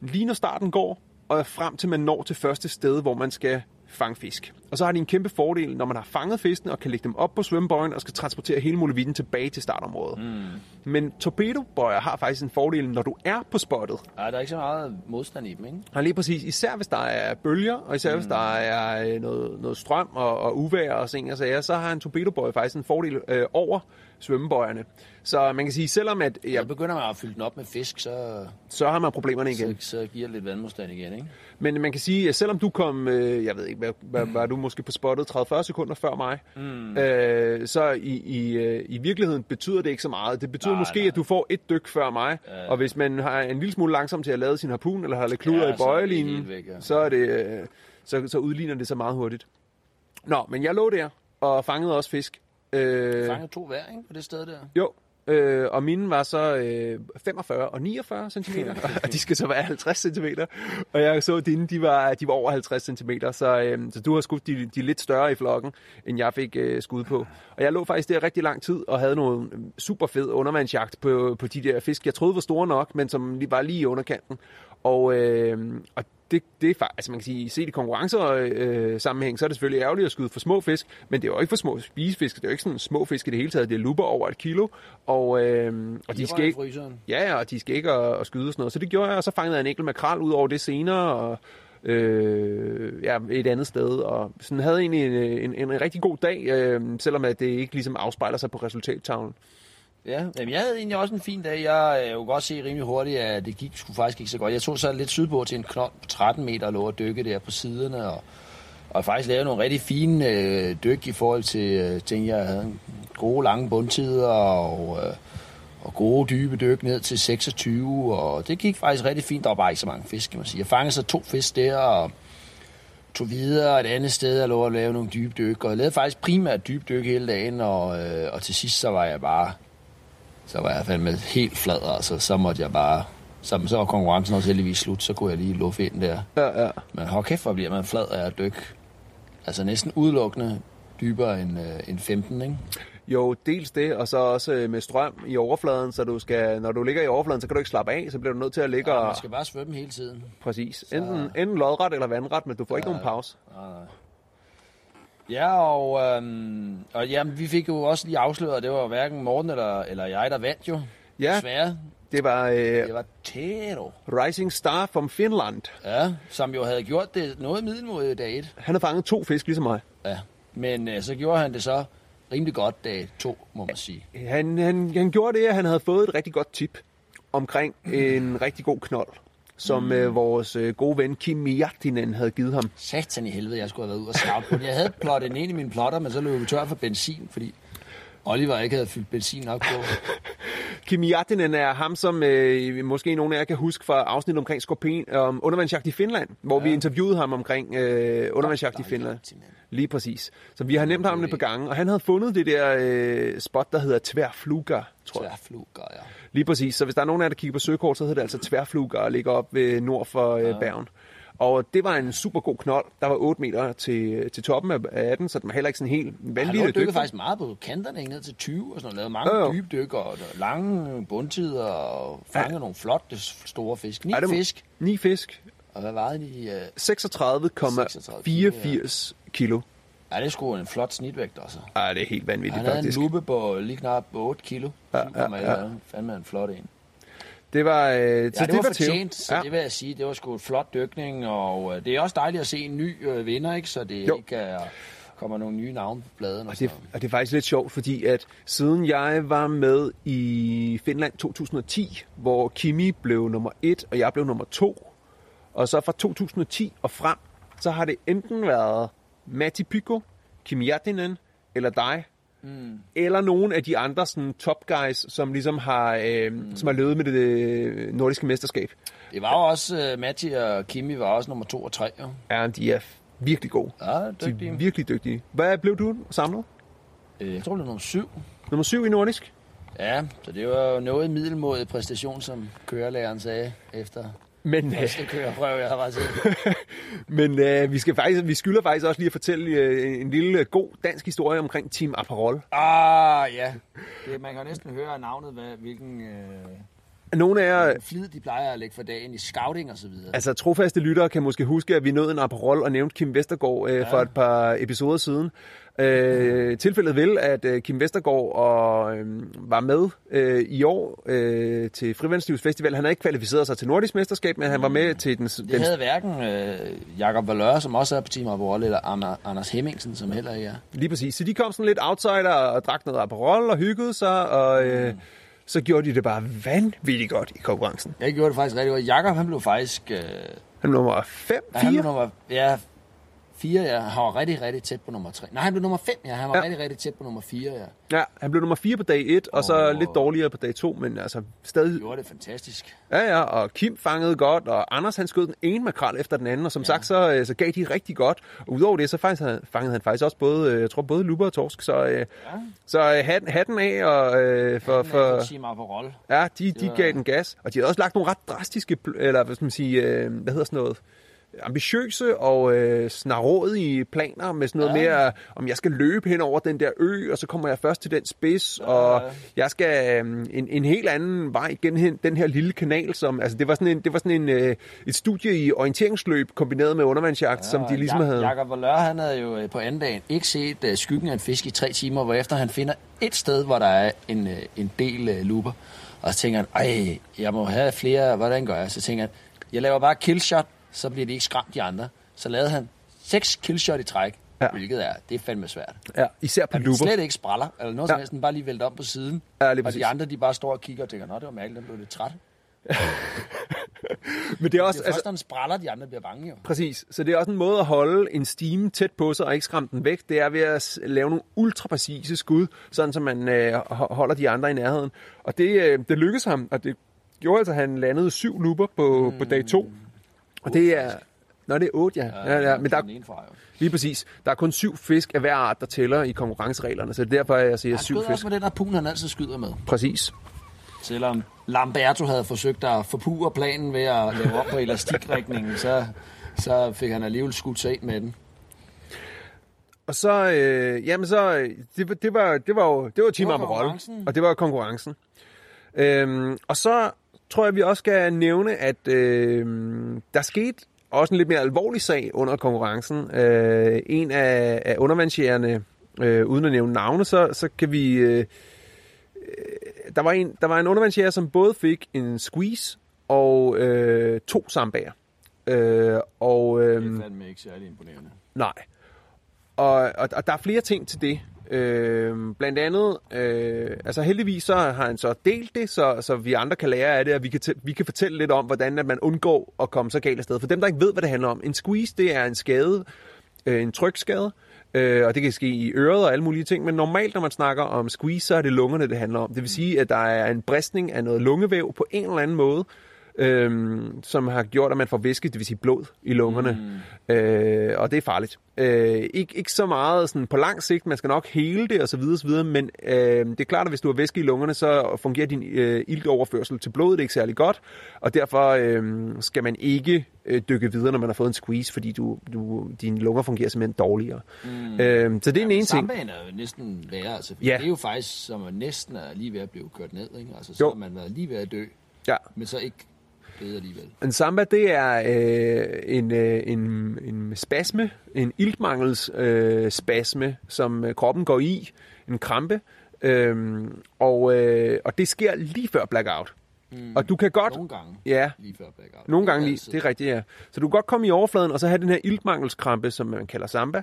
lige når starten går, og frem til man når til første sted, hvor man skal fange fisk. Og så har de en kæmpe fordel, når man har fanget fiskene og kan lægge dem op på svømmebøjen og skal transportere hele muligheden tilbage til startområdet. Mm. Men torpedobøjer har faktisk en fordel, når du er på spottet. Ej, der er ikke så meget modstand i dem, ikke? Ja, lige præcis. Især hvis der er bølger, og især mm. hvis der er øh, noget, noget strøm og, og uvejr og ting og sager, så har en torpedobøj faktisk en fordel øh, over svømmebøjerne. Så man kan sige, selvom at, ja, Så begynder man at fylde den op med fisk, så, så har man problemerne så, igen. så giver det lidt vandmodstand igen, ikke? Men man kan sige, at selvom du kom, øh, jeg ved ikke, hvad, hvad (clears throat) var du måske på spottet 30-40 sekunder før mig, mm. øh, så i, i, øh, i virkeligheden betyder det ikke så meget. Det betyder Nej, måske, nej. at du får et dyk før mig, Ja. og hvis man har en lille smule langsom til at lade sin harpun, eller har lidt kluder Ja, i så bøjelinen, ja. så, er det, øh, så, så udligner det så meget hurtigt. Nå, men jeg lå der og fangede også fisk. Øh, Fanger to hver, ikke? På det sted der. jo, øh, og mine var så øh, 45 og 49 cm, (laughs) og de skal så være 50 cm. Og jeg så, at dine, de var, de var over 50 cm, så, øh, så du har skudt de, de lidt større i flokken, end jeg fik øh, skud på. Og jeg lå faktisk der rigtig lang tid og havde nogle super fed undervandsjagt på, på de der fisk, jeg troede var store nok, men som lige- var lige i underkanten. Og, øh, og det, det er faktisk, altså man kan sige, set i konkurrencer øh, sammenhæng, så er det selvfølgelig ærgerligt at skyde for små fisk, men det er jo ikke for små spisefisk, det er jo ikke sådan små fisk i det hele taget, det er luber over et kilo, og, øh, og de, skal ikke, ja, og de skal ikke at, at skyde og sådan noget, så det gjorde jeg, og så fangede jeg en enkelt makrel ud over det senere, og øh, ja, et andet sted, og sådan havde egentlig en, en, en rigtig god dag, øh, selvom at det ikke ligesom afspejler sig på resultattavlen. Ja, Jamen, jeg havde egentlig også en fin dag. Jeg øh, kunne godt se rimelig hurtigt, at det gik sgu faktisk ikke så godt. Jeg tog så lidt sydpå til en knold på 13 meter og lå at dykke der på siderne, og, og faktisk lavede nogle rigtig fine øh, dyk i forhold til øh, ting, jeg havde gode lange bundtider og, øh, og gode dybe dyk ned til 26, og det gik faktisk rigtig fint. Der var bare ikke så mange fisk, kan man sige. Jeg fangede så to fisk der, og tog videre et andet sted og lå at lave nogle dybe dyk, og jeg lavede faktisk primært dybe dyk hele dagen, og, øh, og til sidst så var jeg bare så var jeg fandme helt flad, altså. Så måtte jeg bare... Så, så var konkurrencen også heldigvis slut, så kunne jeg lige luffe ind der. Ja, ja. Men hold kæft, hvor bliver man flad af at dykke. Altså næsten udelukkende dybere end, øh, end 15, ikke? Jo, dels det, og så også øh, med strøm i overfladen, så du skal, når du ligger i overfladen, så kan du ikke slappe af, så bliver du nødt til at ligge Ja, og... man skal bare svømme hele tiden. Præcis. Enten, enten lodret eller vandret, men du får ikke nogen pause. Ja, og, øhm, og jamen, vi fik jo også lige afsløret, at det var hverken Morten eller, eller jeg, der vandt jo. Ja. Desværre. Det var øh, Det var Tero. Rising Star from Finland. Ja, som jo havde gjort det noget middelmodigt dag 1. Han har fanget to fisk, ligesom mig. Ja, men øh, så gjorde han det så rimelig godt dag 2, må man sige. Han, han, han gjorde det, at han havde fået et rigtig godt tip omkring en rigtig god knold, som mm. øh, vores øh, gode ven Kim Miattinen havde givet ham. Satan i helvede, jeg skulle have været ud og scout på. Jeg havde plottet ind i min plotter, men så løb vi tør for benzin, fordi Oliver ikke havde fyldt benzin nok på. (laughs) Kim Miattinen er ham, som øh, måske nogle af jer kan huske fra afsnit omkring skorpion, om undervandsjagt i Finland, hvor ja. vi interviewede ham omkring øh, undervandsjagt i Finland. Lige præcis. Så vi har nemt ham et par gange, og han havde fundet det der øh, spot, der hedder Tværfluger, tror jeg. Tværfluger, ja. Lige præcis. Så hvis der er nogen af jer, der kigger på søkort, så hedder det altså Tværfluger og ligger op ved nord for øh, Bergen. Og det var en super god knold. Der var 8 meter til, til toppen af, af den, så den var heller ikke sådan helt vanvittig dykket dygtig. faktisk meget på kanterne, ned til 20 og sådan noget. Lavet mange jo. dybe dykker og lange bundtider og fanget ja. nogle flotte store fisk. Ni må- fisk. Ni fisk. Og hvad vejede de? øh, 36,84 kilo. Ja, det er sgu en flot snitvægt også. Ej, det er helt vanvittigt Han havde en faktisk. lupe på lige knap 8 kilo. Ja, Ja, ja, ja, ja. ja. Fandme en flot en. Det var, øh, Ja, så det, var til. fortjent, så Ja. det vil jeg sige. Det var sgu et flot dykning, og øh, det er også dejligt at se en ny øh, vinder, ikke? Så det Jo. ikke er, kommer nogle nye navne på bladen. Og Og det, og det er faktisk lidt sjovt, fordi at siden jeg var med i Finland 2010, hvor Kimi blev nummer 1, og jeg blev nummer 2, og så fra 2010 og frem, så har det enten været Matti Pyko, Kimi Jätinen eller dig, mm. eller nogen af de andre sådan, top guys, som ligesom har, øh, mm. som har løbet med det øh, nordiske mesterskab. Det var jo også, uh, Matti og Kimi var også nummer 2 og 3, jo. Ja, de er virkelig gode. Ja, De dygtige. er virkelig dygtige. Hvad blev du samlet? Øh, Jeg tror, det er nummer 7. Nummer 7 i nordisk? Ja, så det var jo noget middelmådig præstation, som kørelæreren sagde efter Men, øh, første køreprøve, jeg har bare. (laughs) Men øh, vi, skal faktisk, vi skylder faktisk også lige at fortælle øh, en lille øh, god dansk historie omkring Team Aperol. Ah, ja. Det, man kan næsten høre navnet, hvad, hvilken øh, Nogle af jer, flid de plejer at lægge for dagen i scouting og så videre. altså trofaste lyttere, kan måske huske, at vi nåede en Aperol og nævnte Kim Vestergaard øh, ja. for et par episoder siden. Øh, tilfældet vil, at øh, Kim Vestergaard og, øh, var med øh, i år øh, til Frivandstivs Festival. Han havde ikke kvalificeret sig til Nordisk Mesterskab, men han var med til den, det den havde hverken øh, Jakob Valør, som også er på Team Aperol, eller Ander- Anders Hemmingsen, som heller ikke er. Lige præcis. Så de kom sådan lidt outsider og drak noget Aperol og hyggede sig, og øh, så gjorde de det bare vanvittigt godt i konkurrencen. Jeg gjorde det faktisk rigtig godt. Jakob, han blev faktisk... Øh, Han var nummer 5, ja, han blev 4. nummer... Ja, 4, ja. Han var rigtig, rigtig tæt på nummer 3. Nej, han blev nummer 5, ja. Han var Ja. rigtig, rigtig tæt på nummer 4, ja. Ja, han blev nummer 4 på dag 1, og så Åh. lidt dårligere på dag 2, men altså stadig... Gjorde det fantastisk. Ja, ja, og Kim fangede godt, og Anders han skød den ene makrel efter den anden, og som ja. sagt, så, øh, så gav de rigtig godt. Og udover det, så faktisk, han- fangede han faktisk også både, øh, jeg tror, både luber og torsk, så, øh, Ja. så hatten, hatten af og, øh, for, Han er for, på Team Aperol. ja, de, de var- gav den gas. Og de havde også lagt nogle ret drastiske, eller hvad skal man sige, øh, hvad hedder sådan noget, ambitiøse og øh, snarådige planer med sådan noget ja. Ja. mere, om jeg skal løbe hen over den der ø, og så kommer jeg først til den spids, ja. og jeg skal øh, en, en helt anden vej gennem den her lille kanal, som, altså det var sådan, en, det var sådan en, øh, et studie i orienteringsløb kombineret med undervandsjagt, ja, som de ligesom Jak- havde... Jakob Valør, han havde jo øh, på anden dagen ikke set uh, skyggen af en fisk i tre timer, hvorefter han finder et sted, hvor der er en, uh, en del uh, luber. Og så tænker han, ej, jeg må have flere, hvordan gør jeg? Så tænker han, jeg laver bare killshot, så bliver de ikke skræmt de andre. Så lavede han seks killshot i træk, Ja. hvilket er, det er fandme svært. Ja, især på luber. slet ikke spræller, eller noget Ja. som helst, den bare lige vælter om på siden. Ja, og præcis. de andre, de bare står og kigger og tænker, nå, det var mærkeligt, den blev lidt træt. (laughs) Men det er også, Det er altså, først, når den spræller, de andre bliver bange jo. Præcis. Så det er også en måde at holde en steam tæt på sig og ikke skræmme den væk. Det er ved at lave nogle ultra præcise skud, sådan så man øh, ho- holder de andre i nærheden. Og det, øh, det lykkedes ham, og det gjorde altså, at han landede syv luber på, mm. på dag to. Og det er... Nå, det er otte, ja. ja, ja men der, lige præcis. Der er kun syv fisk af hver art, der tæller i konkurrencereglerne, så det er derfor, jeg siger syv fisk. også med den der pun, han altid skyder med. Præcis. Selvom Lamberto havde forsøgt at forpure planen ved at lave op på elastikrikningen, så, så fik han alligevel skudt sig med den. Og så, øh, jamen så, øh, det, var- det var, det var jo, det var Team Amarol, og det var konkurrencen. Øhm, og så tror jeg, vi også skal nævne, at øh, der skete også en lidt mere alvorlig sag under konkurrencen. Øh, en af, af undervandsjægerne, øh, uden at nævne navne, så, så kan vi... Øh, øh, der, var en, der var en undervandsjæger, som både fik en squeeze og øh, to sambager. Øh, og, øh, Det er fandme ikke særlig imponerende. Nej. Og, og, og der er flere ting til det. Øh, blandt andet, øh, altså heldigvis så har han så delt det, så, så vi andre kan lære af det, og vi kan, vi kan fortælle lidt om, hvordan at man undgår at komme så galt afsted. For dem, der ikke ved, hvad det handler om, en squeeze, det er en skade, øh, en trykskade, øh, og det kan ske i øret og alle mulige ting, men normalt, når man snakker om squeeze, så er det lungerne, det handler om. Det vil sige, at der er en bristning af noget lungevæv på en eller anden måde, øhm, som har gjort, at man får væske, det vil sige blod, i lungerne. Mm. Øh, og det er farligt. Øh, ikke, ikke så meget sådan på lang sigt, man skal nok hele det osv., osv. men øh, det er klart, at hvis du har væske i lungerne, så fungerer din øh, iltoverførsel til blodet ikke særlig godt, og derfor øh, skal man ikke øh, dykke videre, når man har fået en squeeze, fordi du, du, dine lunger fungerer simpelthen dårligere. Mm. Øh, så det er den ene ting. Er jo næsten værre, altså, Ja. ja. det er jo faktisk, som man næsten er lige ved at blive kørt ned, ikke? Altså, så Jo. har man været lige ved at dø, Ja. men så ikke døde alligevel. En samba, det er øh, en, øh, en, en spasme, en iltmangels øh, spasme, som øh, kroppen går i, en krampe, øh, og, øh, og det sker lige før blackout. Mm. Og du kan godt... Nogle gange Ja, lige før blackout. nogle gange lige, det er rigtigt, ja. Så du kan godt komme i overfladen, og så have den her iltmangelskrampe, som man kalder samba,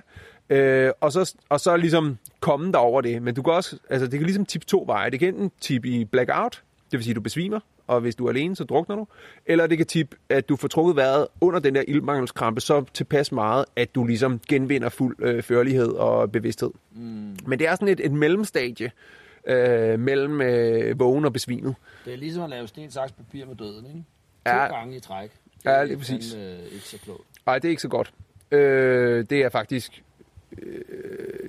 øh, og, så, og så ligesom komme der over det. Men du kan også, altså det kan ligesom tippe to veje. Det kan enten tippe i blackout, det vil sige, at du besvimer, og hvis du er alene, så drukner du. Eller det kan tippe, at du får trukket vejret under den der iltmangelskrampe så tilpas meget, at du ligesom genvinder fuld øh, førlighed og bevidsthed. Mm. Men det er sådan et, et mellemstadie øh, mellem øh, vågen og besvimet. Det er ligesom at lave sten, saks, papir med døden, ikke? Ja. To gange i træk. Det Ja, er lige præcis. fandme, øh, ikke så klogt. Nej, det er ikke så godt. Øh, det er faktisk... Øh,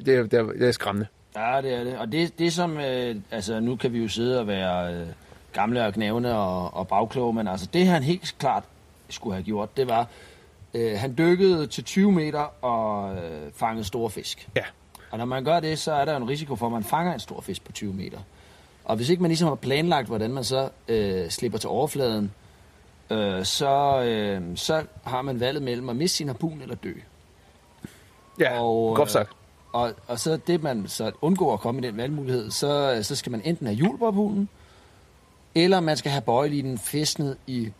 det, er, det, er, det er skræmmende. Ja, det er det. Og det, det som, øh, altså nu kan vi jo sidde og være øh, gamle og knævende og, og bagkloge, men altså det han helt klart skulle have gjort, det var, øh, han dykkede til 20 meter og øh, fangede store fisk. Ja. Og når man gør det, så er der en risiko for, at man fanger en stor fisk på 20 meter. Og hvis ikke man ligesom har planlagt, hvordan man så øh, slipper til overfladen, øh, så, øh, så har man valget mellem at miste sin harpun eller dø. Ja, Og, og, godt sagt. Og, og så det, man så undgår at komme i den valgmulighed, så, så skal man enten have hjul på harpunen, eller man skal have bøjelinen fæstnet i,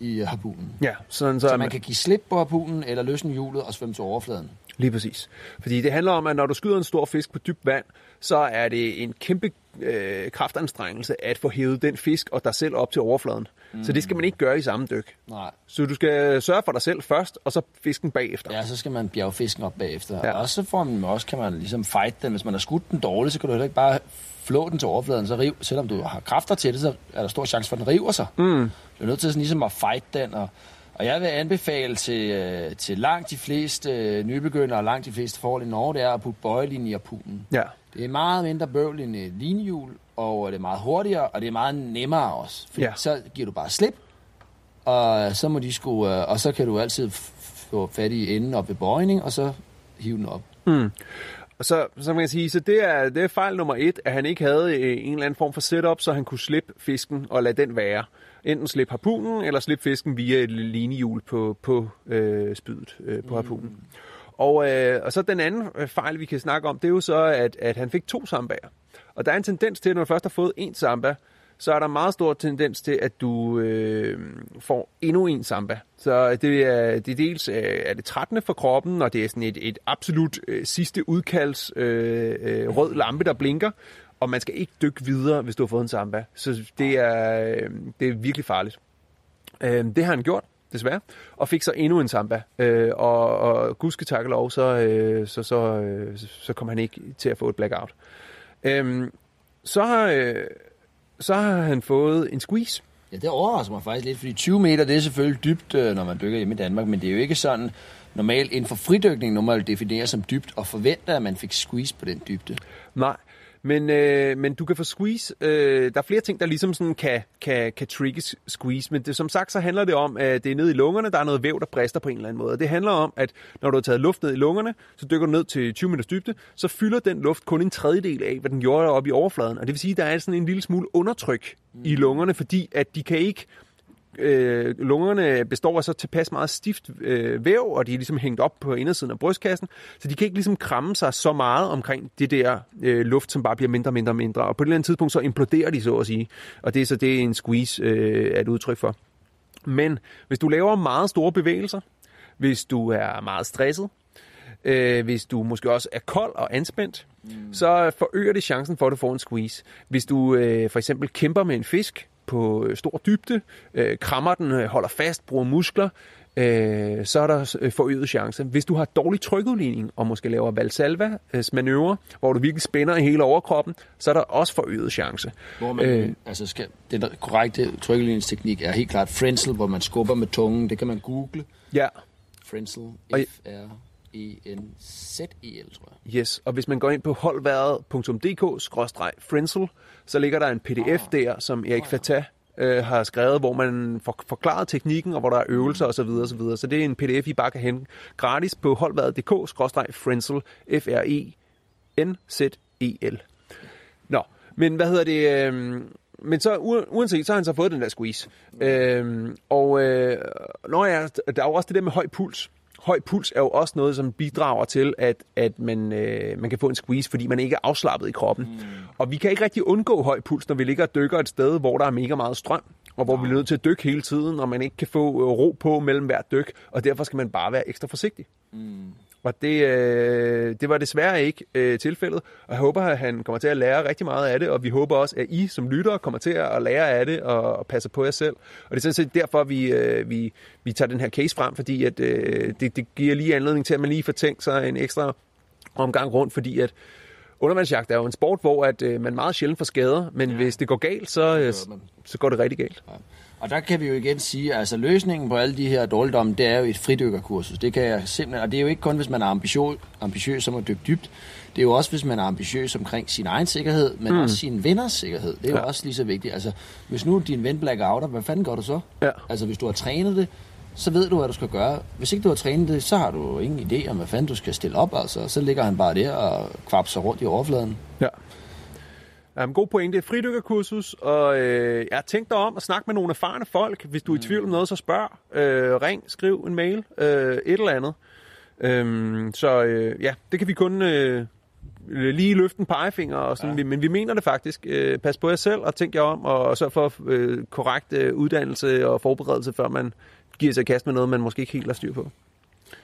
i harpunen. Ja, sådan så, Så så man kan give slip på harpunen, eller løsne hjulet og svømme til overfladen. Lige præcis. Fordi det handler om, at når du skyder en stor fisk på dybt vand, så er det en kæmpe øh, kraftanstrengelse at få hævet den fisk og dig selv op til overfladen. Mm. Så det skal man ikke gøre i samme dyk. Nej. Så du skal sørge for dig selv først, og så fisken bagefter. Ja, så skal man bjerge fisken op bagefter. Ja. Og så får man også, kan man ligesom fight den. Hvis man har skudt den dårligt, så kan du heller ikke bare flå den til overfladen, så riv, selvom du har kræfter til det, så er der stor chance for, at den river sig. Mm. Du er nødt til sådan ligesom at fight den, og, og jeg vil anbefale til, øh, til langt de fleste øh, nybegyndere og langt de fleste forhold i Norge, det er at putte bøjelinjen i harpunen. Ja. Det er meget mindre bøvl end et linjehjul, og det er meget hurtigere, og det er meget nemmere også. Fordi Ja. så giver du bare slip, og så må de øh, og så kan du altid få fat i enden op ved bøjning, og så hive den op. Og så, så man kan sige, så det er, det er fejl nummer et, at han ikke havde øh, en eller anden form for setup, så han kunne slippe fisken og lade den være. Enten slippe harpunen, eller slippe fisken via et linehjul på, på øh, spydet øh, på harpunen. Og, øh, og så den anden øh, fejl, vi kan snakke om, det er jo så, at, at han fik to sambager. Og der er en tendens til, at når du først har fået en samba, så er der meget stor tendens til, at du øh, får endnu en samba. Så det er, det er dels øh, er det 13. for kroppen, og det er sådan et, et absolut øh, sidste udkalds øh, øh, rød lampe, der blinker. Og man skal ikke dykke videre, hvis du har fået en samba. Så det er, øh, det er virkelig farligt. Øh, det har han gjort, desværre, og fik så endnu en samba. Øh, og, og gudske tak og lov, så, øh, så, så, øh, så kom han ikke til at få et blackout. Øh, så, har, øh, så har han fået en squeeze. Ja, det overrasker mig faktisk lidt, fordi 20 meter, det er selvfølgelig dybt, øh, når man dykker hjemme i Danmark, men det er jo ikke sådan normalt inden for fridykning, normalt defineres som dybt, og forventer, at man fik squeeze på den dybde. Nej, men, øh, men du kan få squeeze. Øh, der er flere ting, der ligesom sådan kan, kan, kan trigge squeeze, men det, som sagt, så handler det om, at det er nede i lungerne, der er noget væv, der brister på en eller anden måde. Og det handler om, at når du har taget luft ned i lungerne, så dykker du ned til 20 meters dybde, så fylder den luft kun en tredjedel af, hvad den gjorde oppe i overfladen. Og det vil sige, at der er sådan en lille smule undertryk mm. i lungerne, fordi at de kan ikke øh, lungerne består af så tilpas meget stift øh, væv, og de er ligesom hængt op på indersiden af brystkassen, så de kan ikke ligesom kramme sig så meget omkring det der øh, luft, som bare bliver mindre, mindre, mindre. Og på et eller andet tidspunkt, så imploderer de, så at sige. Og det er så det, en squeeze øh, er et udtryk for. Men hvis du laver meget store bevægelser, hvis du er meget stresset, øh, hvis du måske også er kold og anspændt, mm. så forøger det chancen for, at du får en squeeze. Hvis du øh, for eksempel kæmper med en fisk på øh, stor dybde, øh, krammer den, øh, holder fast, bruger muskler, øh, så er der øh, forøget chance. Hvis du har dårlig trykudligning, og måske laver Valsalvas manøvre, hvor du virkelig spænder i hele overkroppen, så er der også forøget chance. Hvor man, øh, altså skal, den korrekte trykkeligningsteknik er helt klart Frenzel, hvor man skubber med tungen. Det kan man google. Ja. Frenzel, F-R-E-N-Z-E-L, tror jeg. Yes, og hvis man går ind på holdværet.dk-frenzel, så ligger der en pdf ah. der, som Erik Fatah øh, har skrevet, hvor man får forklaret teknikken, og hvor der er øvelser osv. osv. Så, så det er en pdf, I bare kan hente gratis på holdværet.dk-frenzel, F-R-E-N-Z-E-L. Nå, men hvad hedder det... Øh, men så uanset, så har han så fået den der squeeze. Øhm, og øh, når jeg, der er jo også det der med høj puls. Høj puls er jo også noget, som bidrager til, at, at man, øh, man kan få en squeeze, fordi man ikke er afslappet i kroppen. Mm. Og vi kan ikke rigtig undgå høj puls, når vi ligger og dykker et sted, hvor der er mega meget strøm, og hvor ja. vi er nødt til at dykke hele tiden, og man ikke kan få øh, ro på mellem hver dyk, og derfor skal man bare være ekstra forsigtig. Mm. Og det, øh, det var desværre ikke øh, tilfældet, og jeg håber, at han kommer til at lære rigtig meget af det, og vi håber også, at I som lyttere kommer til at lære af det og, og passe på jer selv. Og det er sådan set derfor, vi, øh, vi, vi tager den her case frem, fordi at, øh, det, det giver lige anledning til, at man lige får tænkt sig en ekstra omgang rundt, fordi at undervandsjagt er jo en sport, hvor at, øh, man meget sjældent får skader, men ja. hvis det går galt, så, øh, så går det rigtig galt. Ja. Og der kan vi jo igen sige, altså løsningen på alle de her dårligdomme, det er jo et fridykkerkursus. Det kan jeg simpelthen, og det er jo ikke kun, hvis man er ambitiøs, ambitiøs som at dykke dybt. Det er jo også, hvis man er ambitiøs omkring sin egen sikkerhed, men mm. også sin venners sikkerhed. Det er ja. jo også lige så vigtigt. Altså, hvis nu din ven blackouter, hvad fanden gør du så? Ja. Altså, hvis du har trænet det, så ved du, hvad du skal gøre. Hvis ikke du har trænet det, så har du ingen idé om, hvad fanden du skal stille op. Altså, så ligger han bare der og kvapser rundt i overfladen. Ja. Um, god pointe. Fridykkerkursus, og øh, jeg har tænkt dig om at snakke med nogle erfarne folk. Hvis du er i tvivl om noget, så spørg. Øh, ring, skriv en mail, øh, et eller andet. Um, så øh, ja, det kan vi kun øh, lige løfte en pegefinger, og sådan, ja. men vi mener det faktisk. Øh, pas på jer selv, og tænk jer om, og sørg for øh, korrekt øh, uddannelse og forberedelse, før man giver sig kast med noget, man måske ikke helt har styr på.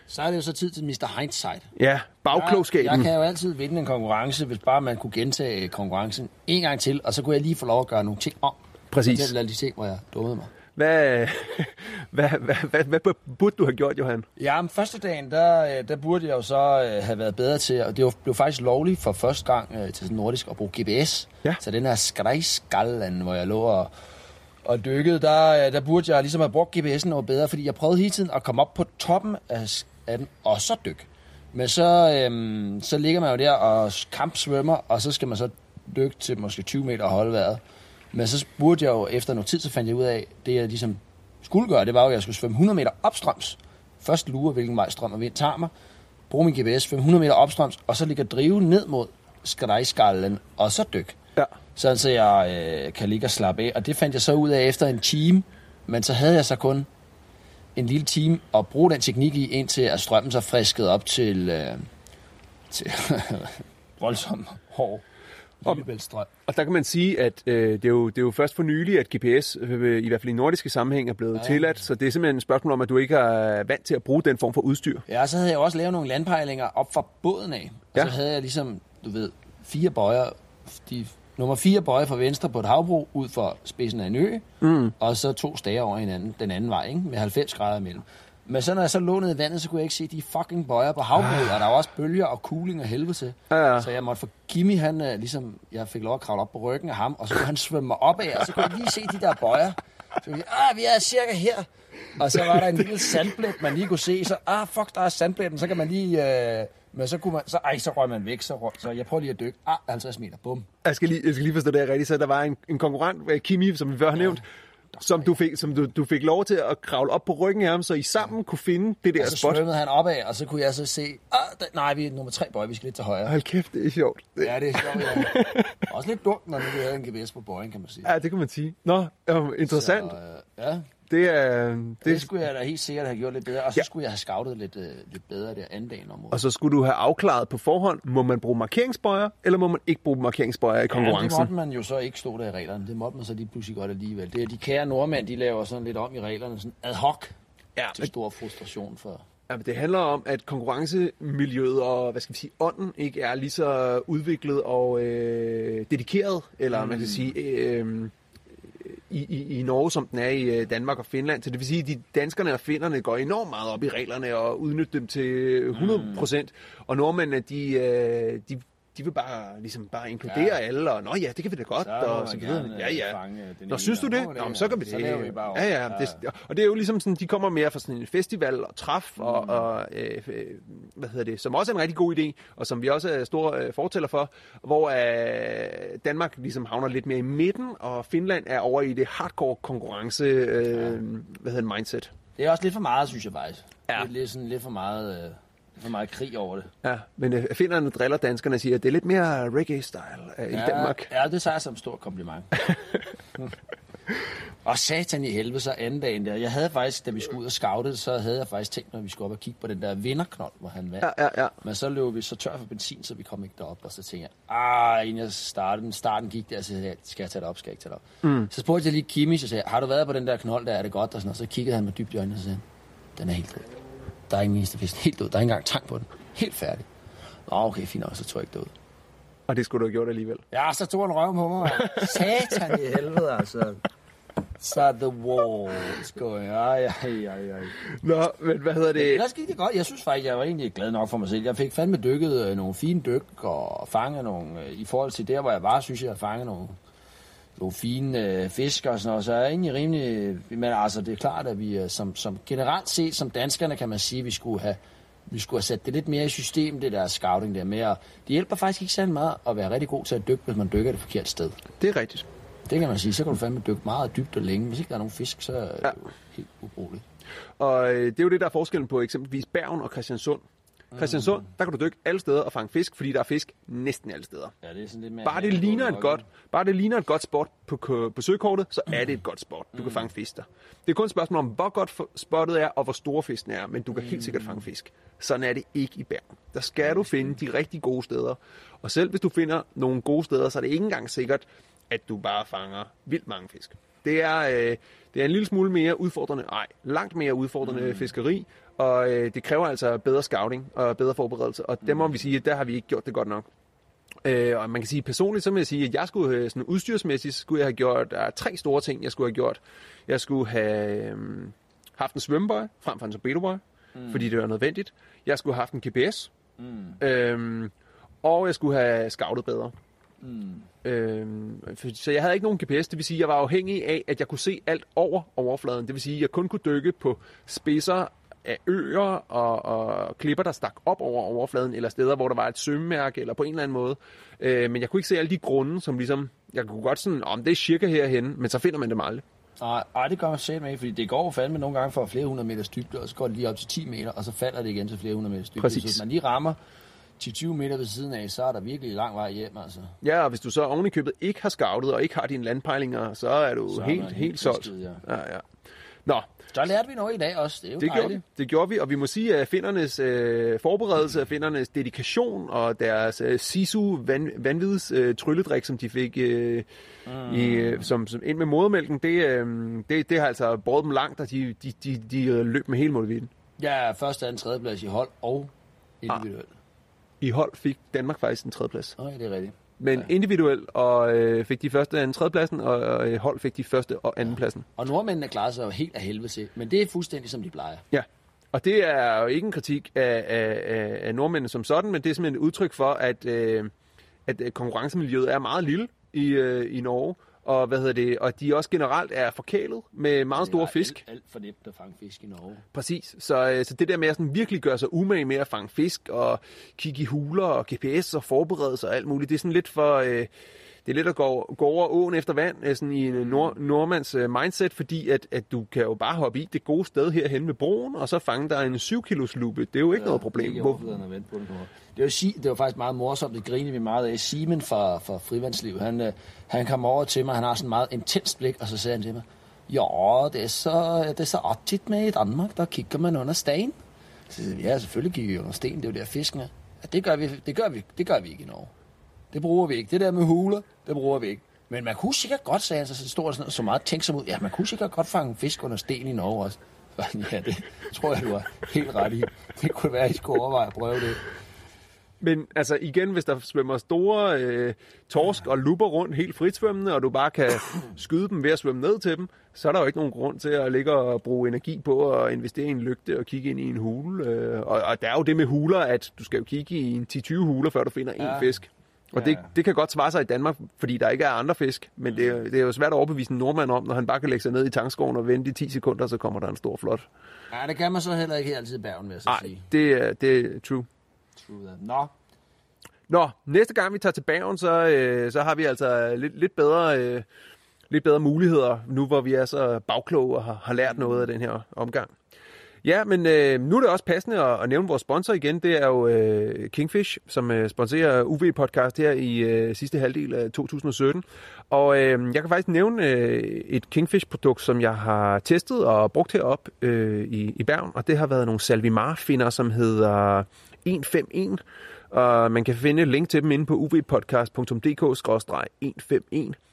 Så er det jo så tid til Mr. Hindsight. Ja, bagklogskaben. Jeg, jeg kan jo altid vinde en konkurrence, hvis bare man kunne gentage konkurrencen en gang til, og så kunne jeg lige få lov at gøre nogle ting om. Præcis. Det er alle de ting, hvor jeg dummede mig. Hvad, (laughs) hvad, hvad, hvad, hvad burde du have gjort, Johan? Ja, men første dagen, der, der burde jeg jo så øh, have været bedre til, og det blev faktisk lovligt for første gang øh, til nordisk at bruge GPS. Ja. Så den her skrejskallen, hvor jeg lå og og dykkede, der, øh, der burde jeg ligesom have brugt GPS'en noget bedre, fordi jeg prøvede hele tiden at komme op på toppen af, af den, og så dykke. Men så, øhm, så ligger man jo der og kampsvømmer, og så skal man så dykke til måske 20 meter og holde vejret. Men så burde jeg jo, efter noget tid, så fandt jeg ud af, det jeg ligesom skulle gøre, det var jo, at jeg skulle svømme 100 meter opstrøms. Først lure, hvilken vej strøm og vind tager mig. Bruge min GPS 500 meter opstrøms, og så ligge og drive ned mod Skrejskallen, og så dykke. Ja sådan så jeg øh, kan ligge og slappe af. Og det fandt jeg så ud af efter en time, men så havde jeg så kun en lille time at bruge den teknik i, indtil at strømmen så friskede op til, øh, til (laughs) voldsom hård og, og der kan man sige, at øh, det, er jo, det er jo først for nylig, at GPS, øh, i hvert fald i nordiske sammenhæng, er blevet ja. tilladt. Så det er simpelthen et spørgsmål om, at du ikke er vant til at bruge den form for udstyr. Ja, så havde jeg også lavet nogle landpejlinger op fra båden af. Og ja. så havde jeg ligesom, du ved, fire bøjer, de Nummer 4 bøje fra venstre på et havbro ud for spidsen af en ø, mm. og så to stager over hinanden den anden vej, ikke? med 90 grader imellem. Men så når jeg så lå ned i vandet, så kunne jeg ikke se de fucking bøjer på havbroet, og der var også bølger og cooling og helvede til. Ja, ja. Så jeg måtte få Jimmy, han, uh, ligesom, jeg fik lov at kravle op på ryggen af ham, og så kunne han svømme mig op af, og så kunne jeg lige se de der bøjer. Så jeg, ah, vi er cirka her. Og så var der en lille sandblæt, man lige kunne se, så ah, fuck, der er sandblætten, så kan man lige... Uh, men så kunne man, så, ej, så røg man væk, så, røg, så jeg prøver lige at dykke. Ah, 50 meter, bum. Jeg skal lige, jeg skal lige forstå det rigtigt. Så der var en, en konkurrent, øh, Kimi, som vi før har nævnt, som du fik, som du, du fik lov til at kravle op på ryggen af ham, så I sammen kunne finde det der og så spot. så svømmede han opad, og så kunne jeg så se, ah, da, nej, vi er nummer tre bøj, vi skal lidt til højre. Hold kæft, det er sjovt. Ja, det er sjovt, ja. Også lidt dumt, når vi havde en GPS på bøjen, kan man sige. Ja, det kan man sige. Nå, um, interessant. Så, uh, ja. Det, er, det, det skulle jeg da helt sikkert have gjort lidt bedre, og så ja. skulle jeg have scoutet lidt, uh, lidt bedre der anden dagen om Og så skulle du have afklaret på forhånd, må man bruge markeringsbøjer, eller må man ikke bruge markeringsbøjer i konkurrencen? Ja, det måtte man jo så ikke stå der i reglerne. Det måtte man så lige pludselig godt alligevel. Det er de kære nordmænd, de laver sådan lidt om i reglerne, sådan ad hoc, ja, til stor frustration for... Ja, det handler om, at konkurrencemiljøet og hvad skal vi sige, ånden ikke er lige så udviklet og øh, dedikeret, eller mm. man kan sige... Øh, i, i, i Norge, som den er i øh, Danmark og Finland. Så det vil sige, at de danskerne og finnerne går enormt meget op i reglerne og udnytter dem til 100 procent. Mm. Og nordmændene, de, øh, de de vil bare, ligesom bare inkludere ja. alle, og nå ja, det kan vi da godt, Så og så videre. Ja, øh, ja. den Nå, synes du og- det? Nå, det er- men så kan vi så det. laver vi bare over. ja, ja, Ja. det, og det er jo ligesom sådan, de kommer mere fra sådan en festival og træf, og, Mm. og øh, øh, hvad hedder det, som også er en rigtig god idé, og som vi også er store øh, fortæller for, hvor øh, Danmark ligesom havner lidt mere i midten, og Finland er over i det hardcore konkurrence, øh, hvad hedder det, mindset. Det er også lidt for meget, synes jeg faktisk. Ja. Lidt, lidt, sådan, lidt for meget... Øh, for meget krig over det. Ja, men øh, finnerne driller danskerne og siger, at det er lidt mere reggae-style øh, i Danmark. Ja, det tager som et stort kompliment. (laughs) og satan i helvede, så anden dagen der. Jeg havde faktisk, da vi skulle ud og scoute, så havde jeg faktisk tænkt mig, at vi skulle op og kigge på den der vinderknold, hvor han vandt. Ja, ja, ja. Men så løb vi så tør for benzin, så vi kom ikke derop. Og så tænkte jeg, ah, inden jeg startede, starten gik der, så sagde jeg, skal jeg tage det op, skal jeg ikke tage det op? Mm. Så spurgte jeg lige Kimi, så sagde har du været på den der knold der, er det godt? Og, sådan, og så kiggede han med dybt i øjnene og sagde, den er helt død. Der er ingen eneste fisk. Helt død. Der er ikke engang tank på den. Helt færdig. Nå, okay, fint nok, så tog jeg ikke det ud. Og det skulle du have gjort alligevel. Ja, så tog han røven på mig. (laughs) Satan i helvede, altså. Så the walls going. Ej, ej, ej, ej. Nå, men hvad hedder det? Ellers gik det godt. Jeg synes faktisk, jeg var egentlig glad nok for mig selv. Jeg fik fandme dykket øh, nogle fine dyk og fanget nogle... Øh, I forhold til der, hvor jeg var, synes jeg, jeg fangede nogle, nogle fine øh, fisk og sådan noget. Så jeg er egentlig rimelig... Men altså, det er klart, at vi øh, som, som generelt set, som danskerne, kan man sige, vi skulle have vi skulle have sat det lidt mere i system, det der scouting der med. Og det hjælper faktisk ikke særlig meget at være rigtig god til at dykke, hvis man dykker det forkerte sted. Det er rigtigt. Det kan man sige. Så kan du fandme dykke meget dybt og længe. Hvis ikke der er nogen fisk, så er det Ja. jo helt ubrugeligt. Og øh, det er jo det, der er forskellen på eksempelvis Bergen og Christiansund. Christiansund, der kan du dykke alle steder og fange fisk, fordi der er fisk næsten alle steder. Ja, det er sådan lidt mere... Bare det ligner et godt, bare det ligner et godt spot på, på, søgekortet, så er det et godt spot. Du kan fange fisk der. Det er kun et spørgsmål om, hvor godt spottet er, og hvor store fisken er, men du kan helt sikkert fange fisk. Sådan er det ikke i Bergen. Der skal du finde de rigtig gode steder. Og selv hvis du finder nogle gode steder, så er det ikke engang sikkert, at du bare fanger vildt mange fisk. Det er, øh, det er en lille smule mere udfordrende, nej, langt mere udfordrende mm. fiskeri, og øh, det kræver altså bedre scouting og bedre forberedelse, og der må vi sige, at der har vi ikke gjort det godt nok. Øh, og man kan sige personligt, så vil jeg sige, at jeg skulle have, sådan udstyrsmæssigt, skulle jeg have gjort, der er tre store ting, jeg skulle have gjort. Jeg skulle have øh, haft en svømmebøj frem for en torpedobøj, mm. fordi det var nødvendigt. Jeg skulle have haft en GPS, mm. øh, og jeg skulle have scoutet bedre. Mm. Øh, for, så jeg havde ikke nogen GPS, det vil sige, at jeg var afhængig af, at jeg kunne se alt over overfladen. Det vil sige, at jeg kun kunne dykke på spidser af øer og, og klipper, der stak op over overfladen, eller steder, hvor der var et sømmærke, eller på en eller anden måde. Øh, men jeg kunne ikke se alle de grunde, som ligesom, jeg kunne godt sådan, om det er cirka herhen, men så finder man dem aldrig. Nej, ej, det gør man selv med, fordi det går fandme nogle gange for flere hundrede meters dybde, og så går det lige op til 10 meter, og så falder det igen til flere hundrede meters dybde. Præcis. Så hvis man lige rammer 10-20 meter ved siden af, så er der virkelig lang vej hjem, altså. Ja, og hvis du så oven i købet ikke har scoutet, og ikke har dine landpejlinger, så er du Så helt, helt, helt solgt. fisket, Ja, ja. Nå, Så lærte vi noget i dag også, det er jo Det gjorde, vi. det gjorde vi, og vi må sige, at findernes øh, forberedelse, findernes dedikation og deres øh, sisu van, vanvids øh, trylledrik, som de fik øh, mm. i, øh, som, som ind med modermælken, det, øh, det, det har altså båret dem langt, og de, de, de, de løb med hele målvidden. Ja, første, anden, tredje plads i hold og individuelt. I hold fik Danmark faktisk en tredjeplads. Nej, det er rigtigt. Men ja. individuelt og øh, fik de første og anden tredjepladsen, og, og øh, hold fik de første og anden pladsen. Og nordmændene klarer sig jo helt af helvede til, men det er fuldstændig som de plejer. Ja, og det er jo ikke en kritik af, af, af, af nordmændene som sådan, men det er simpelthen et udtryk for, at, øh, at øh, konkurrencemiljøet er meget lille i, øh, i Norge, og hvad hedder det, og de også generelt er forkælet med meget store Det er fisk. Alt, alt for nemt at fange fisk i Norge. Præcis. Så, øh, så det der med at sådan virkelig gøre sig umage med at fange fisk og kigge i huler og GPS og forberede sig og alt muligt, det er sådan lidt for... Øh, det er lidt at gå, gå over åen efter vand, øh, sådan i en nord, nordmands øh, mindset, fordi at, at du kan jo bare hoppe i det gode sted herhen ved broen, og så fange dig en 7 kilos lupe. Det er jo ikke ja, noget problem. Ikke Hvor, overfladen at vente på kommer. Det var, det var faktisk meget morsomt, det griner vi meget af. Simon fra, fra Frivandsliv, han, øh, han kom over til mig, han har sådan en meget intens blik, og så sagde han til mig, ja, det er så, det er så artigt med i Danmark, der kigger man under sten. Så siger jeg, ja, selvfølgelig kigger vi under sten, det er jo der fisken er. Ja, det gør, vi, det, gør vi, det gør vi ikke i Norge. Det bruger vi ikke. Det der med huler, det bruger vi ikke. Men man kunne sikkert godt, sagde han, så der sådan, så meget tænksom ud. Ja, man kunne sikkert godt fange fisk under sten i Norge også. (laughs) Ja, det tror jeg, du har helt ret i. Det kunne være, at I skulle overveje at prøve det. Men altså igen, hvis der svømmer store øh, torsk og luber rundt helt fritsvømmende, og du bare kan skyde dem ved at svømme ned til dem, så er der jo ikke nogen grund til at ligge og bruge energi på at investere i en lygte og kigge ind i en hule. Øh, og, og der er jo det med huler, at du skal jo kigge i en 10-20 huler, før du finder en Ja. fisk. Og Ja. det, det kan godt svare sig i Danmark, fordi der ikke er andre fisk. Men det, er- det er jo svært at overbevise en nordmand om, når han bare kan lægge sig ned i tankskoven og vente i 10 sekunder, så kommer der en stor flot. Ja, det kan man så heller ikke altid i bergen, vil jeg så Nej, sige. det, er- det er true. True that. Nå, Nå, næste gang vi tager til Bergen, så, øh, så har vi altså lidt, lidt, bedre, øh, lidt bedre muligheder, nu hvor vi er så bagkloge og har, har lært noget af den her omgang. Ja, men øh, nu er det også passende at, at nævne vores sponsor igen. Det er jo øh, Kingfish, som øh, sponsorer UV-podcast her i øh, sidste halvdel af 2017. Og øh, jeg kan faktisk nævne øh, et Kingfish-produkt, som jeg har testet og brugt herop øh, i, i Bergen. Og det har været nogle Salvimar-finder, som hedder 151. Og man kan finde link til dem inde på uvpodcast.dk-151.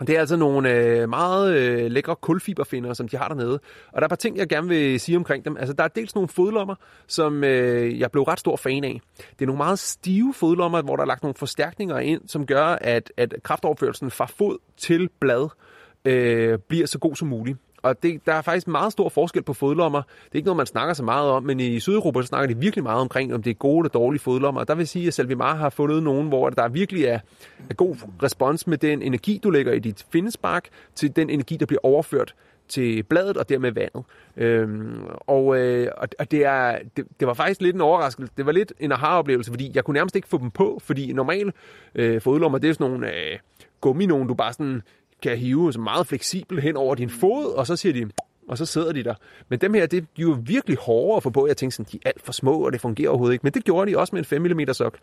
Det er altså nogle øh, meget øh, lækre kulfiberfinder, som de har dernede. Og der er et par ting, jeg gerne vil sige omkring dem. Altså, der er dels nogle fodlommer, som øh, jeg blev ret stor fan af. Det er nogle meget stive fodlommer, hvor der er lagt nogle forstærkninger ind, som gør, at, at kraftoverførelsen fra fod til blad øh, bliver så god som muligt. Og det, der er faktisk meget stor forskel på fodlommer. Det er ikke noget, man snakker så meget om, men i Sydeuropa så snakker de virkelig meget omkring, om det er gode eller dårlige fodlommer. Og der vil sige, at Salvimar har fundet nogen, hvor der virkelig er, er god respons med den energi, du lægger i dit findespark, til den energi, der bliver overført til bladet og dermed vandet. Øhm, og øh, og og det, er, det, det var faktisk lidt en overraskelse. Det var lidt en aha-oplevelse, fordi jeg kunne nærmest ikke få dem på, fordi normalt øh, fodlommer, det er sådan nogle øh, gummi, nogen du bare sådan kan hive så meget fleksibel hen over din fod, og så siger de, og så sidder de der. Men dem her, det, de er jo virkelig hårde at få på. Jeg tænkte sådan, de er alt for små, og det fungerer overhovedet ikke. Men det gjorde de også med en 5 mm sok.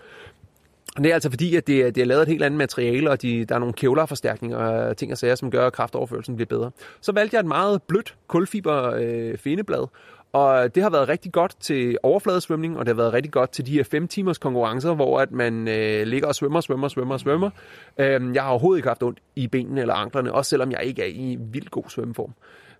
Og det er altså fordi, at det, er- det er lavet et helt andet materiale, og de, der er nogle kevlarforstærkninger og ting og sager, som gør, at kraftoverførelsen bliver bedre. Så valgte jeg et meget blødt kulfiber øh, fineblad, og det har været rigtig godt til overfladesvømning, og det har været rigtig godt til de her 5 timers konkurrencer, hvor at man øh, ligger og svømmer, svømmer, svømmer, svømmer. Øhm, jeg har overhovedet ikke haft ondt i benene eller anklerne, også selvom jeg ikke er i vildt god svømmeform.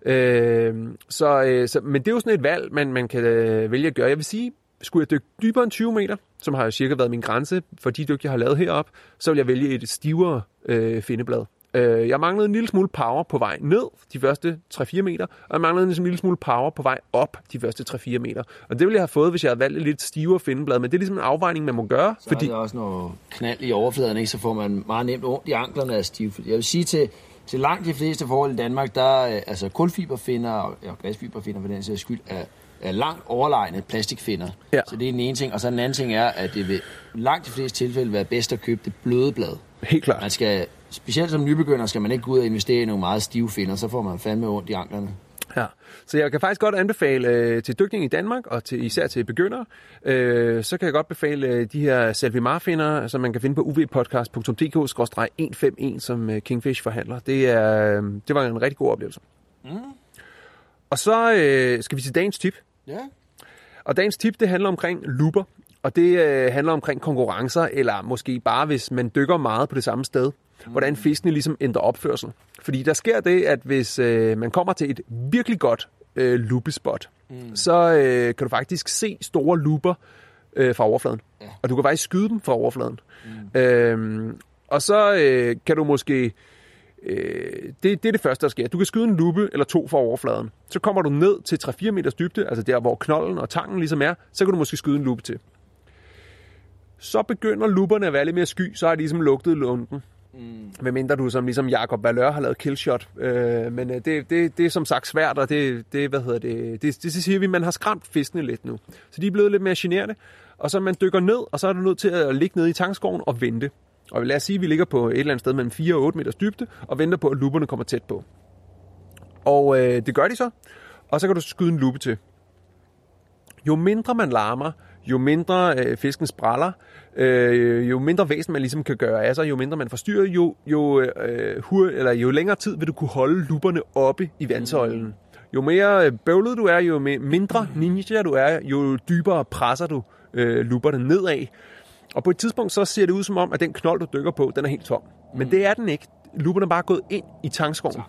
Øhm, så, øh, så, men det er jo sådan et valg, man, man kan øh, vælge at gøre. Jeg vil sige, skulle jeg dykke dybere end 20 meter, som har cirka været min grænse for de dyk, jeg har lavet herop, så vil jeg vælge et stivere øh, findeblad. Øh, jeg manglede en lille smule power på vej ned de første 3-4 meter, og jeg manglede en lille smule power på vej op de første 3-4 meter. Og det ville jeg have fået, hvis jeg havde valgt et lidt stivere findeblad, men det er ligesom en afvejning, man må gøre. så fordi... er der også noget knald i overfladen, ikke? så får man meget nemt ondt i anklerne af stiv. Jeg vil sige til, til langt de fleste forhold i Danmark, der er altså kulfiberfinder og ja, glasfiberfinder for den sags skyld, er, er langt overlegne plastikfinder. Ja. Så det er den ene ting. Og så den anden ting er, at det vil langt de fleste tilfælde være bedst at købe det bløde blad. Helt klart. Man skal, specielt som nybegynder, skal man ikke gå ud og investere i nogle meget stive finder, så får man fandme ondt i anklerne. Ja, så jeg kan faktisk godt anbefale øh, til dykning i Danmark, og til, især til begyndere, øh, så kan jeg godt befale øh, de her Salvimar-finder, som man kan finde på uvpodcast.dk-151, som øh, Kingfish forhandler. Det, er, øh, det var en rigtig god oplevelse. Mm. Og så øh, skal vi til dagens tip. Ja. Og dagens tip, det handler omkring luper, og det øh, handler omkring konkurrencer, eller måske bare hvis man dykker meget på det samme sted. Hvordan fiskene ligesom ændrer opførsel. Fordi der sker det, at hvis øh, man kommer til et virkelig godt øh, lupespot, mm. så øh, kan du faktisk se store luper øh, fra overfladen. Ja. Og du kan faktisk skyde dem fra overfladen. Mm. Øhm, og så øh, kan du måske... Øh, det, det er det første, der sker. Du kan skyde en lupe eller to fra overfladen. Så kommer du ned til 3-4 meters dybde, altså der, hvor knolden og tangen ligesom er, så kan du måske skyde en lupe til. Så begynder luperne at være lidt mere sky, så har de ligesom lugtet lunden. Mm. Hvad mindre du som ligesom Jakob Valør har lavet killshot. Øh, men øh, det, det, det er som sagt svært, og det, det, hvad hedder det, det, det siger vi, man har skræmt fiskene lidt nu. Så de er blevet lidt mere generende. Og så man dykker ned, og så er du nødt til at ligge nede i tankskoven og vente. Og lad os sige, at vi ligger på et eller andet sted mellem 4 og 8 meters dybde, og venter på, at luperne kommer tæt på. Og øh, det gør de så, og så kan du skyde en lupe til. Jo mindre man larmer, jo mindre øh, fisken spræller, øh, jo mindre væsen man ligesom kan gøre af sig, jo mindre man forstyrrer, jo, jo, øh, hur, eller jo længere tid vil du kunne holde lupperne oppe i vandsøjlen. Jo mere øh, bøvlet du er, jo mindre ninja du er, jo dybere presser du øh, lupperne nedad. Og på et tidspunkt så ser det ud som om, at den knold, du dykker på, den er helt tom. Men det er den ikke. Lupperne er bare gået ind i tankskoven.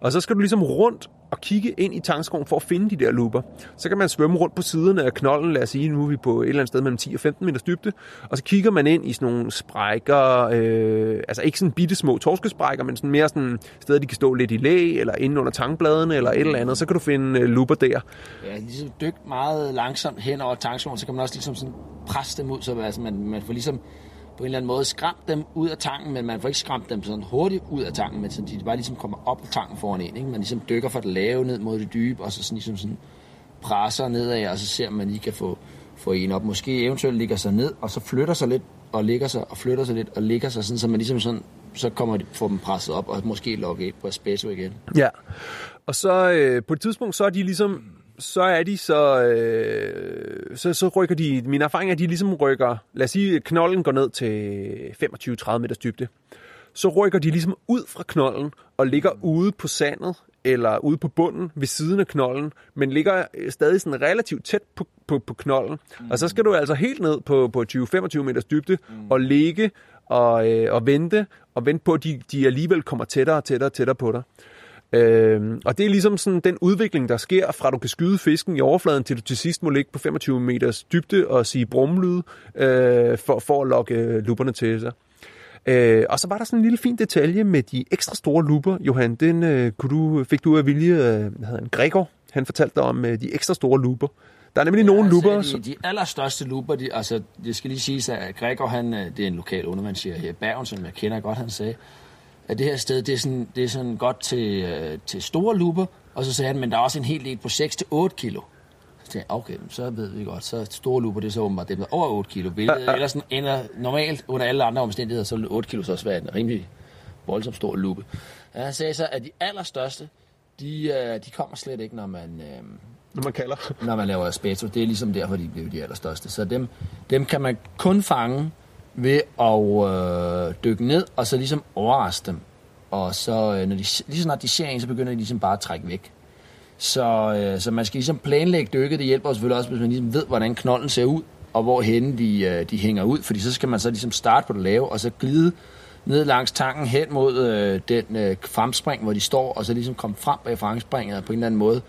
Og så skal du ligesom rundt og kigge ind i tangskoven for at finde de der looper. Så kan man svømme rundt på siderne af knollen, lad os sige, nu er vi på et eller andet sted mellem 10 og 15 meters dybde, og så kigger man ind i sådan nogle sprækker, øh, altså ikke sådan bitte små torskesprækker, men sådan mere sådan steder, de kan stå lidt i læ, eller inde under tangbladene, eller et eller andet, så kan du finde øh, looper der. Ja, ligesom dyk meget langsomt hen over tangskoven, så kan man også ligesom sådan presse dem ud, så altså man, man får ligesom på en eller anden måde skræmt dem ud af tanken, men man får ikke skræmt dem sådan hurtigt ud af tanken, men så de bare ligesom kommer op af tanken foran en. Ikke? Man ligesom dykker fra det lave ned mod det dybe, og så sådan ligesom sådan presser nedad, og så ser man, lige kan få, få en op. Måske eventuelt ligger sig ned, og så flytter sig lidt, og ligger sig, og flytter sig lidt, og ligger sig, sådan, så man ligesom sådan, så kommer de, får dem presset op, og måske logge ind på Espresso igen. Ja, og så øh, på et tidspunkt, så er de ligesom så er de så, øh, så, så rykker de, min erfaring er, at de ligesom rykker, lad os sige, knolden går ned til 25-30 meters dybde. Så rykker de ligesom ud fra knolden og ligger ude på sandet, eller ude på bunden ved siden af knolden, men ligger stadig sådan relativt tæt på, på, på knolden. Mm. Og så skal du altså helt ned på, på 20-25 meters dybde mm. og ligge og, øh, og vente, og vente på, at de, de alligevel kommer tættere og tættere og tættere på dig. Øh, og det er ligesom sådan den udvikling, der sker fra du kan skyde fisken i overfladen, til du til sidst må ligge på 25 meters dybde og sige brumlyd øh, for, for at lokke luperne til sig. Øh, og så var der sådan en lille fin detalje med de ekstra store luper, Johan. Den øh, kunne du, fik du af vilje, øh, hvad hedder han, Gregor, han fortalte dig om øh, de ekstra store luper. Der er nemlig ja, nogle altså, luper. De, de allerstørste luper, de, altså det skal lige siges, at Gregor, han, øh, det er en lokal undervandsjæger her i Bergen, som jeg kender godt, han sagde, at det her sted, det er sådan, det er sådan godt til, øh, til store luper, og så sagde han, men der er også en hel del på 6-8 kilo. Så tænkte jeg, okay, så ved vi godt, så store luper, det er så åbenbart det er over 8 kilo. Hvilket ellers ender normalt under alle andre omstændigheder, så vil 8 kilo så også være en rimelig voldsomt stor lupe. Ja, han sagde så, at de allerstørste, de, øh, de kommer slet ikke, når man... Øh, når man kalder. Når man laver aspeto. Det er ligesom derfor, de bliver de allerstørste. Så dem, dem kan man kun fange ved at øh, dykke ned, og så ligesom overraske dem. Og så, øh, når de, lige snart de ser en, så begynder de ligesom bare at trække væk. Så, øh, så man skal ligesom planlægge dykket. Det hjælper selvfølgelig også, hvis man ligesom ved, hvordan knolden ser ud, og hvor henne de, øh, de hænger ud. Fordi så skal man så ligesom starte på det lave, og så glide ned langs tanken hen mod øh, den øh, fremspring, hvor de står, og så ligesom komme frem bag fremspringet og på en eller anden måde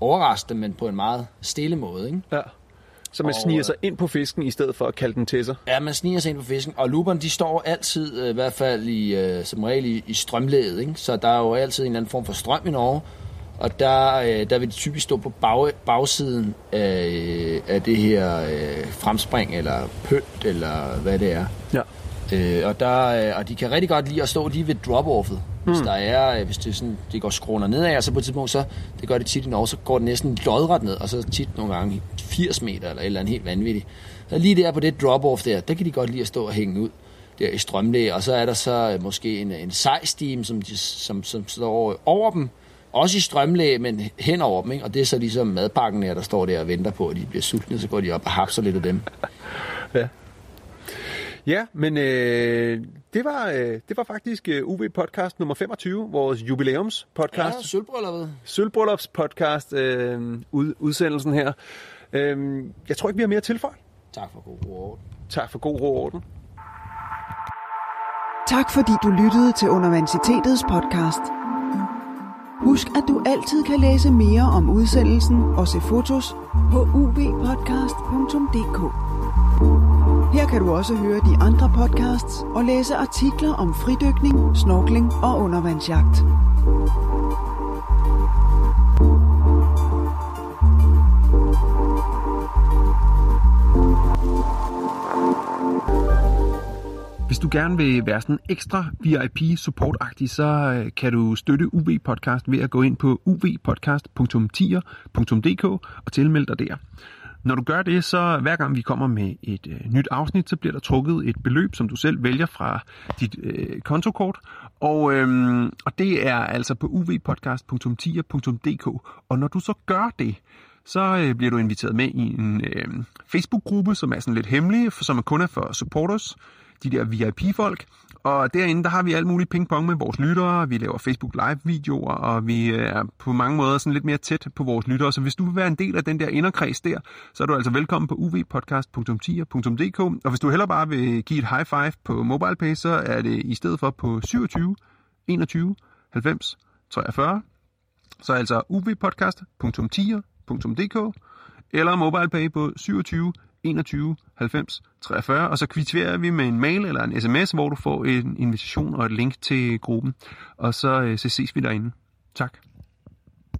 overraske dem, men på en meget stille måde. Ikke? Ja. Så man og, sniger sig ind på fisken, i stedet for at kalde den til sig? Ja, man sniger sig ind på fisken. Og looperne, de står altid, øh, i hvert fald i, øh, som regel i, i strømlæget. Ikke? Så der er jo altid en eller anden form for strøm i Norge. Og der, øh, der vil de typisk stå på bag, bagsiden af, af det her øh, fremspring, eller pønt, eller hvad det er. Ja. Øh, og, der, og de kan rigtig godt lide at stå lige ved drop-offet. Hvis mm. der er, hvis det, sådan, det går skråner nedad, og så på et tidspunkt, så det gør det tit i Norge, så går det næsten lodret ned, og så tit nogle gange 80 meter, eller et eller andet helt vanvittigt. Så lige der på det drop-off der, der kan de godt lide at stå og hænge ud der i strømlæge, og så er der så øh, måske en, en sejstim, som, de, som, som står over dem, også i strømlæge, men hen over dem, ikke? og det er så ligesom madpakken der, der står der og venter på, at de bliver sultne, så går de op og hapser lidt af dem. ja. Ja, men øh, det, var, øh, det var faktisk øh, UV Podcast nummer 25, vores jubilæums podcast. Ja, Sølvbrylluppet. Sølvbryllups podcast, øh, ud, udsendelsen her. Øh, jeg tror ikke, vi har mere tilføjet. Tak for god ro orden. Tak for god ro orden. Tak fordi du lyttede til Universitetets podcast. Husk, at du altid kan læse mere om udsendelsen og se fotos på uvpodcast.dk. Her kan du også høre de andre podcasts og læse artikler om fridykning, snorkling og undervandsjagt. Hvis du gerne vil være sådan ekstra VIP-supportagtig, så øh, kan du støtte UV Podcast ved at gå ind på uvpodcast.tier.dk og tilmelde dig der. Når du gør det, så hver gang vi kommer med et øh, nyt afsnit, så bliver der trukket et beløb, som du selv vælger fra dit øh, kontokort. Og, øhm, og det er altså på uvpodcast.tier.dk. Og når du så gør det, så øh, bliver du inviteret med i en øh, Facebook-gruppe, som er sådan lidt hemmelig, for, som er kun er for supporters, de der VIP-folk. Og derinde, der har vi alt muligt pingpong med vores lyttere, vi laver Facebook Live-videoer, og vi er på mange måder sådan lidt mere tæt på vores lyttere. Så hvis du vil være en del af den der inderkreds der, så er du altså velkommen på uvpodcast.10.dk. Og hvis du heller bare vil give et high five på MobilePay, så er det i stedet for på 27 21 90 43. Så altså uvpodcast.tier.dk eller MobilePay på 27 21 90 43, og så kvitterer vi med en mail eller en sms, hvor du får en invitation og et link til gruppen. Og så, øh, så ses vi derinde. Tak.